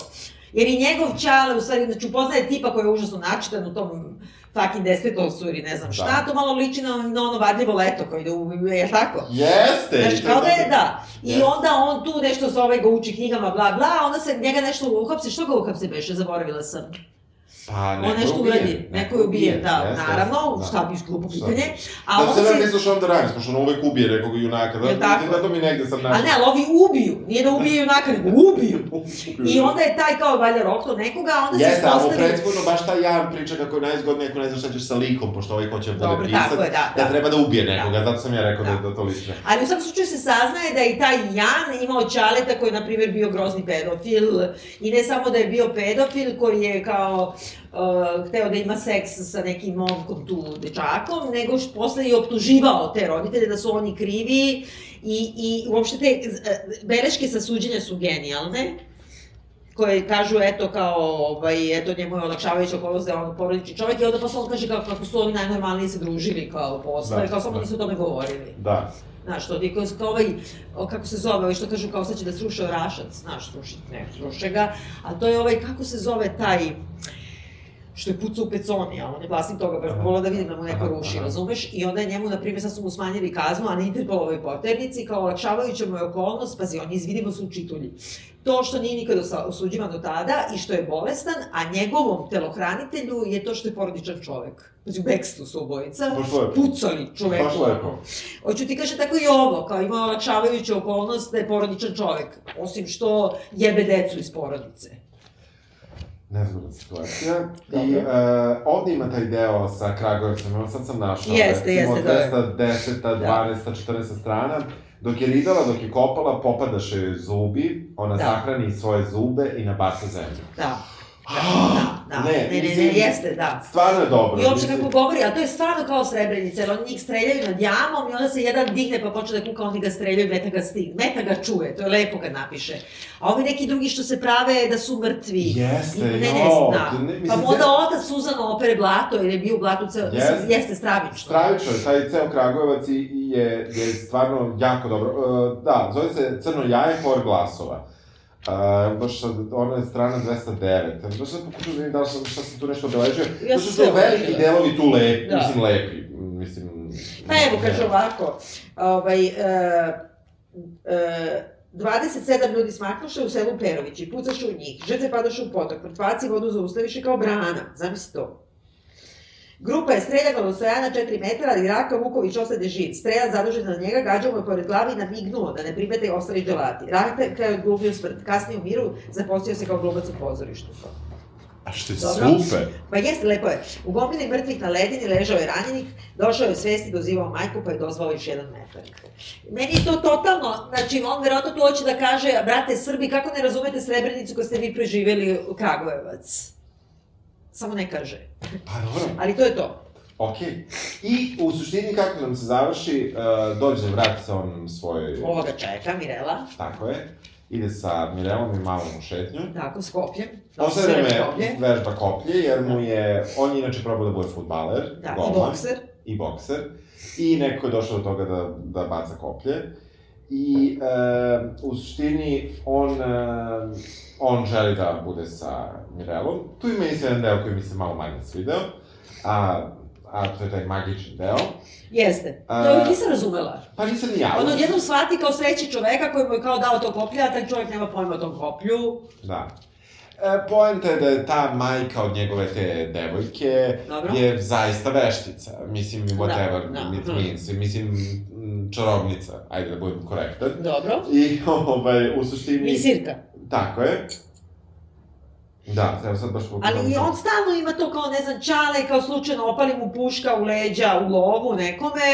[SPEAKER 1] Jer i njegov čale, u stvari, znači upoznaje tipa koji je užasno načitan u tom fucking Despetovcu ili ne znam šta, da. to malo liči na, na ono vadljivo leto koji ide u, je tako?
[SPEAKER 2] Jeste!
[SPEAKER 1] Znači, kao da je, da. I Jeste. onda on tu nešto zove ga uči knjigama, bla, bla, onda se njega nešto uhapse, što ga uhapse beše, zaboravila sam.
[SPEAKER 2] Pa, neko
[SPEAKER 1] on nešto uradi, neko je ubije, da, yes, naravno, da. šta biš glupo pitanje.
[SPEAKER 2] A da, se ne misliš on da radiš, pošto on uvek ubije nekog junaka, da, da, da to mi negde sam našao.
[SPEAKER 1] A ne, ali ovi ubiju, nije da ubije junaka, nego ubiju. I onda je taj kao valjda rokto nekoga, a onda
[SPEAKER 2] Jeste,
[SPEAKER 1] se postavi...
[SPEAKER 2] Jeste, ali baš taj Jan priča kako je najzgodnije ako ne znaš šta ćeš sa likom, pošto ovaj hoće da bude pisat, je, da, da, da, treba da ubije nekoga, da. zato sam ja rekao da, da, da to liče.
[SPEAKER 1] Ali u svakom slučaju se saznaje da i taj Jan imao Čaleta koji je, na primjer, bio grozni pedofil, i ne samo da je bio pedofil, koji je kao uh, hteo da ima seks sa nekim momkom tu dečakom, nego što posle i optuživao te roditelje da su oni krivi i, i uopšte te uh, beleške sa suđenja su genijalne koje kažu, eto, kao, ovaj, eto, njemu je olakšavajuća okolnost da je on porodični čovjek i onda posle on kaže kao, kako su ovi najnormalniji se družili kao posle, da, kao samo da. nisu o tome govorili.
[SPEAKER 2] Da.
[SPEAKER 1] Znaš, to ti kao ovaj, kako se zove, ovaj što kažu kao sad će da sruše orašac, znaš, sruši, ne, sruše ga, a to je ovaj, kako se zove taj, uh, što je pucao u peconi, a on je vlasnik toga, baš volao da vidim da mu neko ruši, razumeš? I onda je njemu, na primjer, sad su mu smanjili kaznu, a na Interpolovoj poternici, kao olakšavajuća mu je okolnost, pazi, on je izvidimo su učitulji. To što nije nikada osuđivan do tada i što je bolestan, a njegovom telohranitelju je to što je porodičan čovek. Znači, u bekstu su obojica, pucali čoveku.
[SPEAKER 2] Baš lepo.
[SPEAKER 1] Hoću ti kaže tako i ovo, kao ima olakšavajuća okolnost da je porodičan čovek, osim što jebe decu iz porodice
[SPEAKER 2] nezgodna situacija. I uh, ovde ima taj deo sa Kragujevcem, evo sad sam našao.
[SPEAKER 1] Jeste, jeste,
[SPEAKER 2] da. 210, 12, 14 strana. Dok je ridala, dok je kopala, popadaše joj zubi, ona da. sahrani svoje zube i nabaca zemlju.
[SPEAKER 1] Da. Da, da, ne, ne, ne, ne, jeste, da.
[SPEAKER 2] Stvarno je dobro.
[SPEAKER 1] I uopšte kako govori, a to je stvarno kao Srebrenica, jer oni njih streljaju nad jamom i onda se jedan digne pa počne da kuka, oni ga streljaju, meta ga stig, meta ga čuje, to je lepo kad napiše. A ovi neki drugi što se prave da su mrtvi.
[SPEAKER 2] Jeste,
[SPEAKER 1] ne, ne,
[SPEAKER 2] jo.
[SPEAKER 1] Da. Ne, mislim, pa onda otac Suzano opere blato, jer je bio u blatu ceo, jeste, mislim, jeste stravično.
[SPEAKER 2] Stravično, taj ceo Kragujevac je, je stvarno jako dobro. Uh, da, zove se Crno jaje, hor glasova. A, baš sad, ona je strana 209. Baš sad pokušam da vidim da li sam, šta sam tu nešto obeležio. Ja sam su veliki delovi tu lepi, da. mislim lepi. Mislim...
[SPEAKER 1] Pa evo, kaže ovako, ovaj, uh, uh, 27 ljudi smaknuše u selu Perovići, pucaše u njih, žrtve padaše u potok, mrtvaci vodu zaustaviše kao brana, zamisli to. Grupa je streljana do stojana 4 metara, ali Raka Vuković ostade živ. Strelac zadužen na njega, gađao mu je pored glavi i namignuo da ne primete i ostali dželati. Raka je odglumio smrt. Kasnije u miru zapostio se kao glubac u pozorištu.
[SPEAKER 2] A što je Dobro. super.
[SPEAKER 1] Pa jeste, lepo je. U gomili mrtvih na ledini ležao je ranjenik, došao je u svesti, dozivao majku, pa je dozvao još jedan metar. Meni je to totalno, znači, on verovatno tu hoće da kaže, brate Srbi, kako ne razumete Srebrenicu ko ste vi preživeli u Kragujevac? Samo ne kaže.
[SPEAKER 2] Pa dobro.
[SPEAKER 1] Ali to je to.
[SPEAKER 2] Ok. I u suštini kako nam se završi, uh, dođe, vrati se on svojoj...
[SPEAKER 1] Ovoga čeka, Mirela.
[SPEAKER 2] Tako je. Ide sa Mirelom i malom u šetnju.
[SPEAKER 1] Tako, s kopljem.
[SPEAKER 2] Posle vreme vežba koplje, jer mu je... On je inače probao da bude futbaler.
[SPEAKER 1] Da, golman, i bokser.
[SPEAKER 2] I bokser. I neko je došao do toga da, da baca koplje. I e, u suštini on, e, on želi da bude sa Mirelom. Tu ima i jedan deo koji mi se malo manje svideo, a, a to je taj magični deo.
[SPEAKER 1] Jeste. To nisam razumela.
[SPEAKER 2] Pa nisam ni ja.
[SPEAKER 1] On odjednom shvati kao sreći čoveka koji mu je kao dao to koplje, a taj čovjek nema pojma o tom koplju.
[SPEAKER 2] Da. E, poenta je da je ta majka od njegove te devojke Dobro. je zaista veštica. Mislim, whatever da, da. it means. Mislim, čarobnica, ajde da budem korektan.
[SPEAKER 1] Dobro.
[SPEAKER 2] I, ovaj, u suštini...
[SPEAKER 1] Misirka.
[SPEAKER 2] Tako je. Da, treba sad baš
[SPEAKER 1] pogledam. Ali i on stalno ima to kao, ne znam, čale, kao slučajno opali mu puška u leđa, u lovu nekome,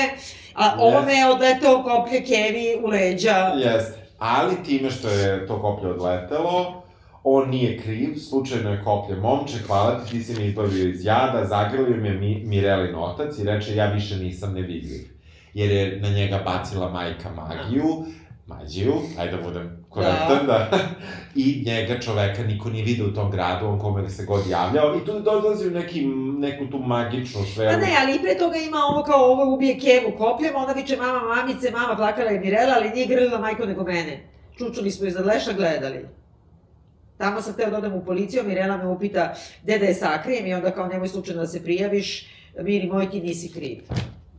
[SPEAKER 1] a yes. ovome je odleteo koplje kevi u leđa.
[SPEAKER 2] Jeste. Ali time što je to koplje odletelo, on nije kriv, slučajno je koplje, momče, hvala ti, ti si me izbavio iz jada, zagrlio me mi, Mirelin otac i reče, ja više nisam nevidljiv. Jer je na njega bacila majka magiju, mađiju, ajde da budem korektan, da. da. I njega čoveka niko nije vidio u tom gradu, on kome se god javljao, i tu dolazi u neki, neku tu magičnu sferu.
[SPEAKER 1] Pa ne, ali i pre toga ima ovo kao ovo ubije kevu kopljem, onda viče mama, mamice, mama plakala je Mirela, ali nije grlila majko nego mene. Čučuli smo iza leša gledali. Tamo sam hteo da odem u policiju, Mirela me upita gde da je sakrijem i onda kao nemoj slučajno da se prijaviš, Miri moj ti nisi kriv.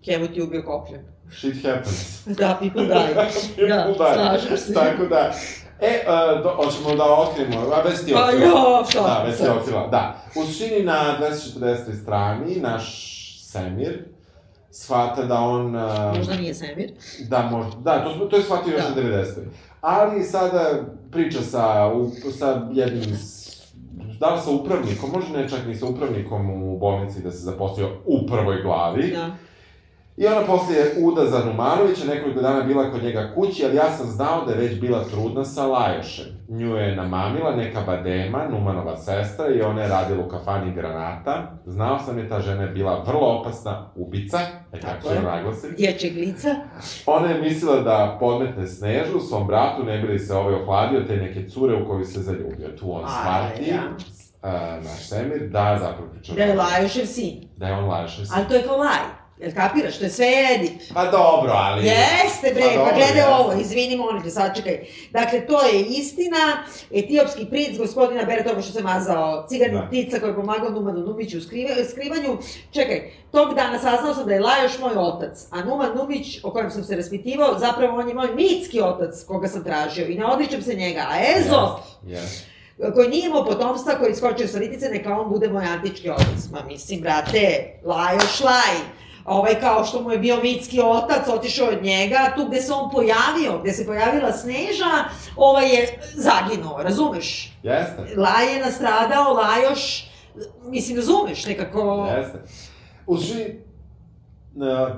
[SPEAKER 1] Kevo ti ubio kopljem.
[SPEAKER 2] Shit happens.
[SPEAKER 1] da, people die. people da, die. slažem se.
[SPEAKER 2] Tako da, E, uh, do, hoćemo da otkrimo, a već ti
[SPEAKER 1] otkrila. Pa jo, šta?
[SPEAKER 2] Da, već ti otkrila, da. U suštini na 240. strani, naš Semir, shvata da on...
[SPEAKER 1] Uh, možda nije Semir.
[SPEAKER 2] Da, možda, da, to, to je shvatio još da. na 90. Ali sada priča sa, u, sa jednim da li sa upravnikom, može ne čak ni sa upravnikom u bolnici da se zaposlio u prvoj glavi. Da. I ona poslije Uda Zanumanovića nekoliko dana bila kod njega kući, ali ja sam znao da je već bila trudna sa Lajošem. Nju je namamila neka badema, Numanova sestra, i ona je radila u kafani Granata. Znao sam je ta žena je bila vrlo opasna ubica, e tako se naglasim.
[SPEAKER 1] Dječeg lica.
[SPEAKER 2] Ona je mislila da podmetne Snežu, svom bratu, ne bi li se ovaj ohladio, te neke cure u koju se zaljubio. Tu on shvati, ja. Uh, naš Semir, da zapravo pričao...
[SPEAKER 1] Da je Lajošev sin.
[SPEAKER 2] Da je on Lajošev sin.
[SPEAKER 1] Ali to je kao Laj. Jel kapiraš? To je sve Edip.
[SPEAKER 2] Pa dobro, ali...
[SPEAKER 1] Jeste bre, pa, pa gledaj ovo, izvini molim te, sačekaj. Dakle, to je istina, etiopski princ gospodina Bertova što se mazao, ciganica da. koji je pomagao Numanu Numiću u skrivanju. Čekaj, tog dana saznao sam da je Lajoš moj otac, a Numan Numić, o kojem sam se raspitivao, zapravo on je moj mitski otac koga sam tražio i ne odričem se njega. A Ezop, yes. Yes koji nije imao potomstva, koji iskočio sa litice, neka on bude moj antički otac. Ma mislim, brate, lajoš laj ovaj, kao što mu je bio mitski otac, otišao od njega, tu gde se on pojavio, gde se pojavila Sneža, ovaj je zaginuo, razumeš?
[SPEAKER 2] Jeste.
[SPEAKER 1] Laj je nastradao, Lajoš, mislim, razumeš, nekako...
[SPEAKER 2] Jeste. Uži,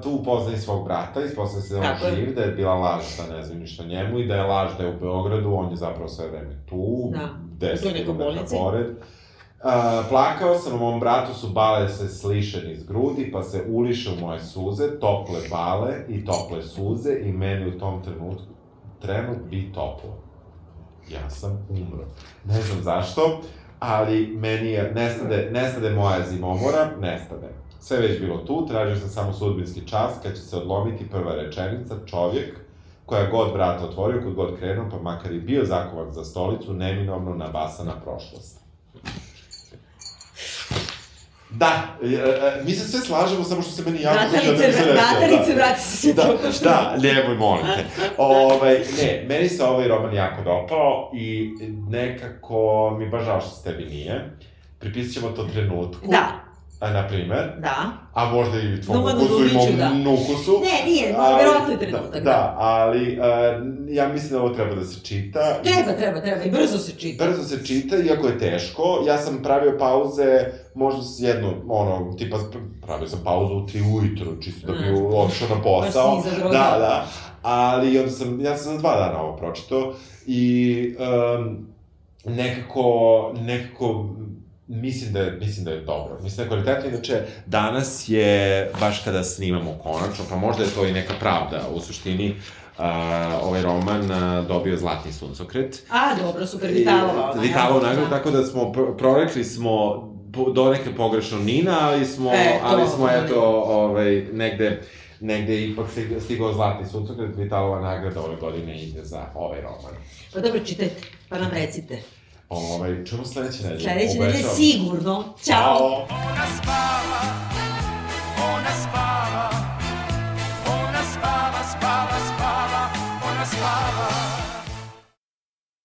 [SPEAKER 2] tu upoznaj svog brata, ispoznaje se da on živ, da je bila laž da ne znam ništa njemu i da je laž da je u Beogradu, on je zapravo sve vreme tu, da. 10 km pored. Uh, plakao sam, mom bratu su bale se slišen iz grudi, pa se uliše u moje suze, tople bale i tople suze i meni u tom trenutku, trenut bi toplo. Ja sam umro. Ne znam zašto, ali meni je, nestade, nestade moja zimomora, nestade. Sve već bilo tu, tražio sam samo sudbinski čas, kad će se odlomiti prva rečenica, čovjek, koja god vrata otvorio, kod god krenuo, pa makar i bio zakovan za stolicu, neminovno nabasa na prošlost. Da, e, e, mi se sve slažemo, samo što se meni jako
[SPEAKER 1] sviđa da mi se Natalice, vrati se sve
[SPEAKER 2] da, da, nemoj, molim te. ovaj, ne, meni se ovaj roman jako dopao i nekako mi baš žao što se tebi nije. Pripisat ćemo to trenutku.
[SPEAKER 1] Da.
[SPEAKER 2] A, na primer.
[SPEAKER 1] Da.
[SPEAKER 2] A možda i tvom Numanu ukusu i mom da. nukusu.
[SPEAKER 1] Ne, nije, ali, verovatno je trenutak.
[SPEAKER 2] Da, da, ali uh, ja mislim da ovo treba da se čita.
[SPEAKER 1] Treba, treba, treba, i brzo se čita.
[SPEAKER 2] Brzo se čita, iako je teško. Ja sam pravio pauze, možda s jednu, ono, tipa, pravio sam pauzu u tri ujutru, čisto da bi mm. otišao na posao.
[SPEAKER 1] Pa si
[SPEAKER 2] Da, da. Ali onda sam, ja sam za dva dana ovo pročitao i um, nekako, nekako Mislim da, je, mislim da je dobro. Mislim da je kvalitetno. Inače, danas je, baš kada snimamo konačno, pa možda je to i neka pravda u suštini, uh, ovaj roman uh, dobio Zlatni suncokret.
[SPEAKER 1] A, dobro, super, Vitalova.
[SPEAKER 2] Vitalova nagrada, tako da smo, prorekli smo do neke pogrešno Nina, ali smo, e, ali smo, eto, ovaj, negde, negde ipak stigao Zlatni suncokret, Vitalova nagrada ove godine ide za ovaj roman.
[SPEAKER 1] Pa dobro, čitajte, pa nam recite.
[SPEAKER 2] Ovaj, čujemo sledeće nedelje.
[SPEAKER 1] Sledeće nedelje sigurno. Ćao. Ona spava, ona spava, ona spava, spava, spava, ona spava.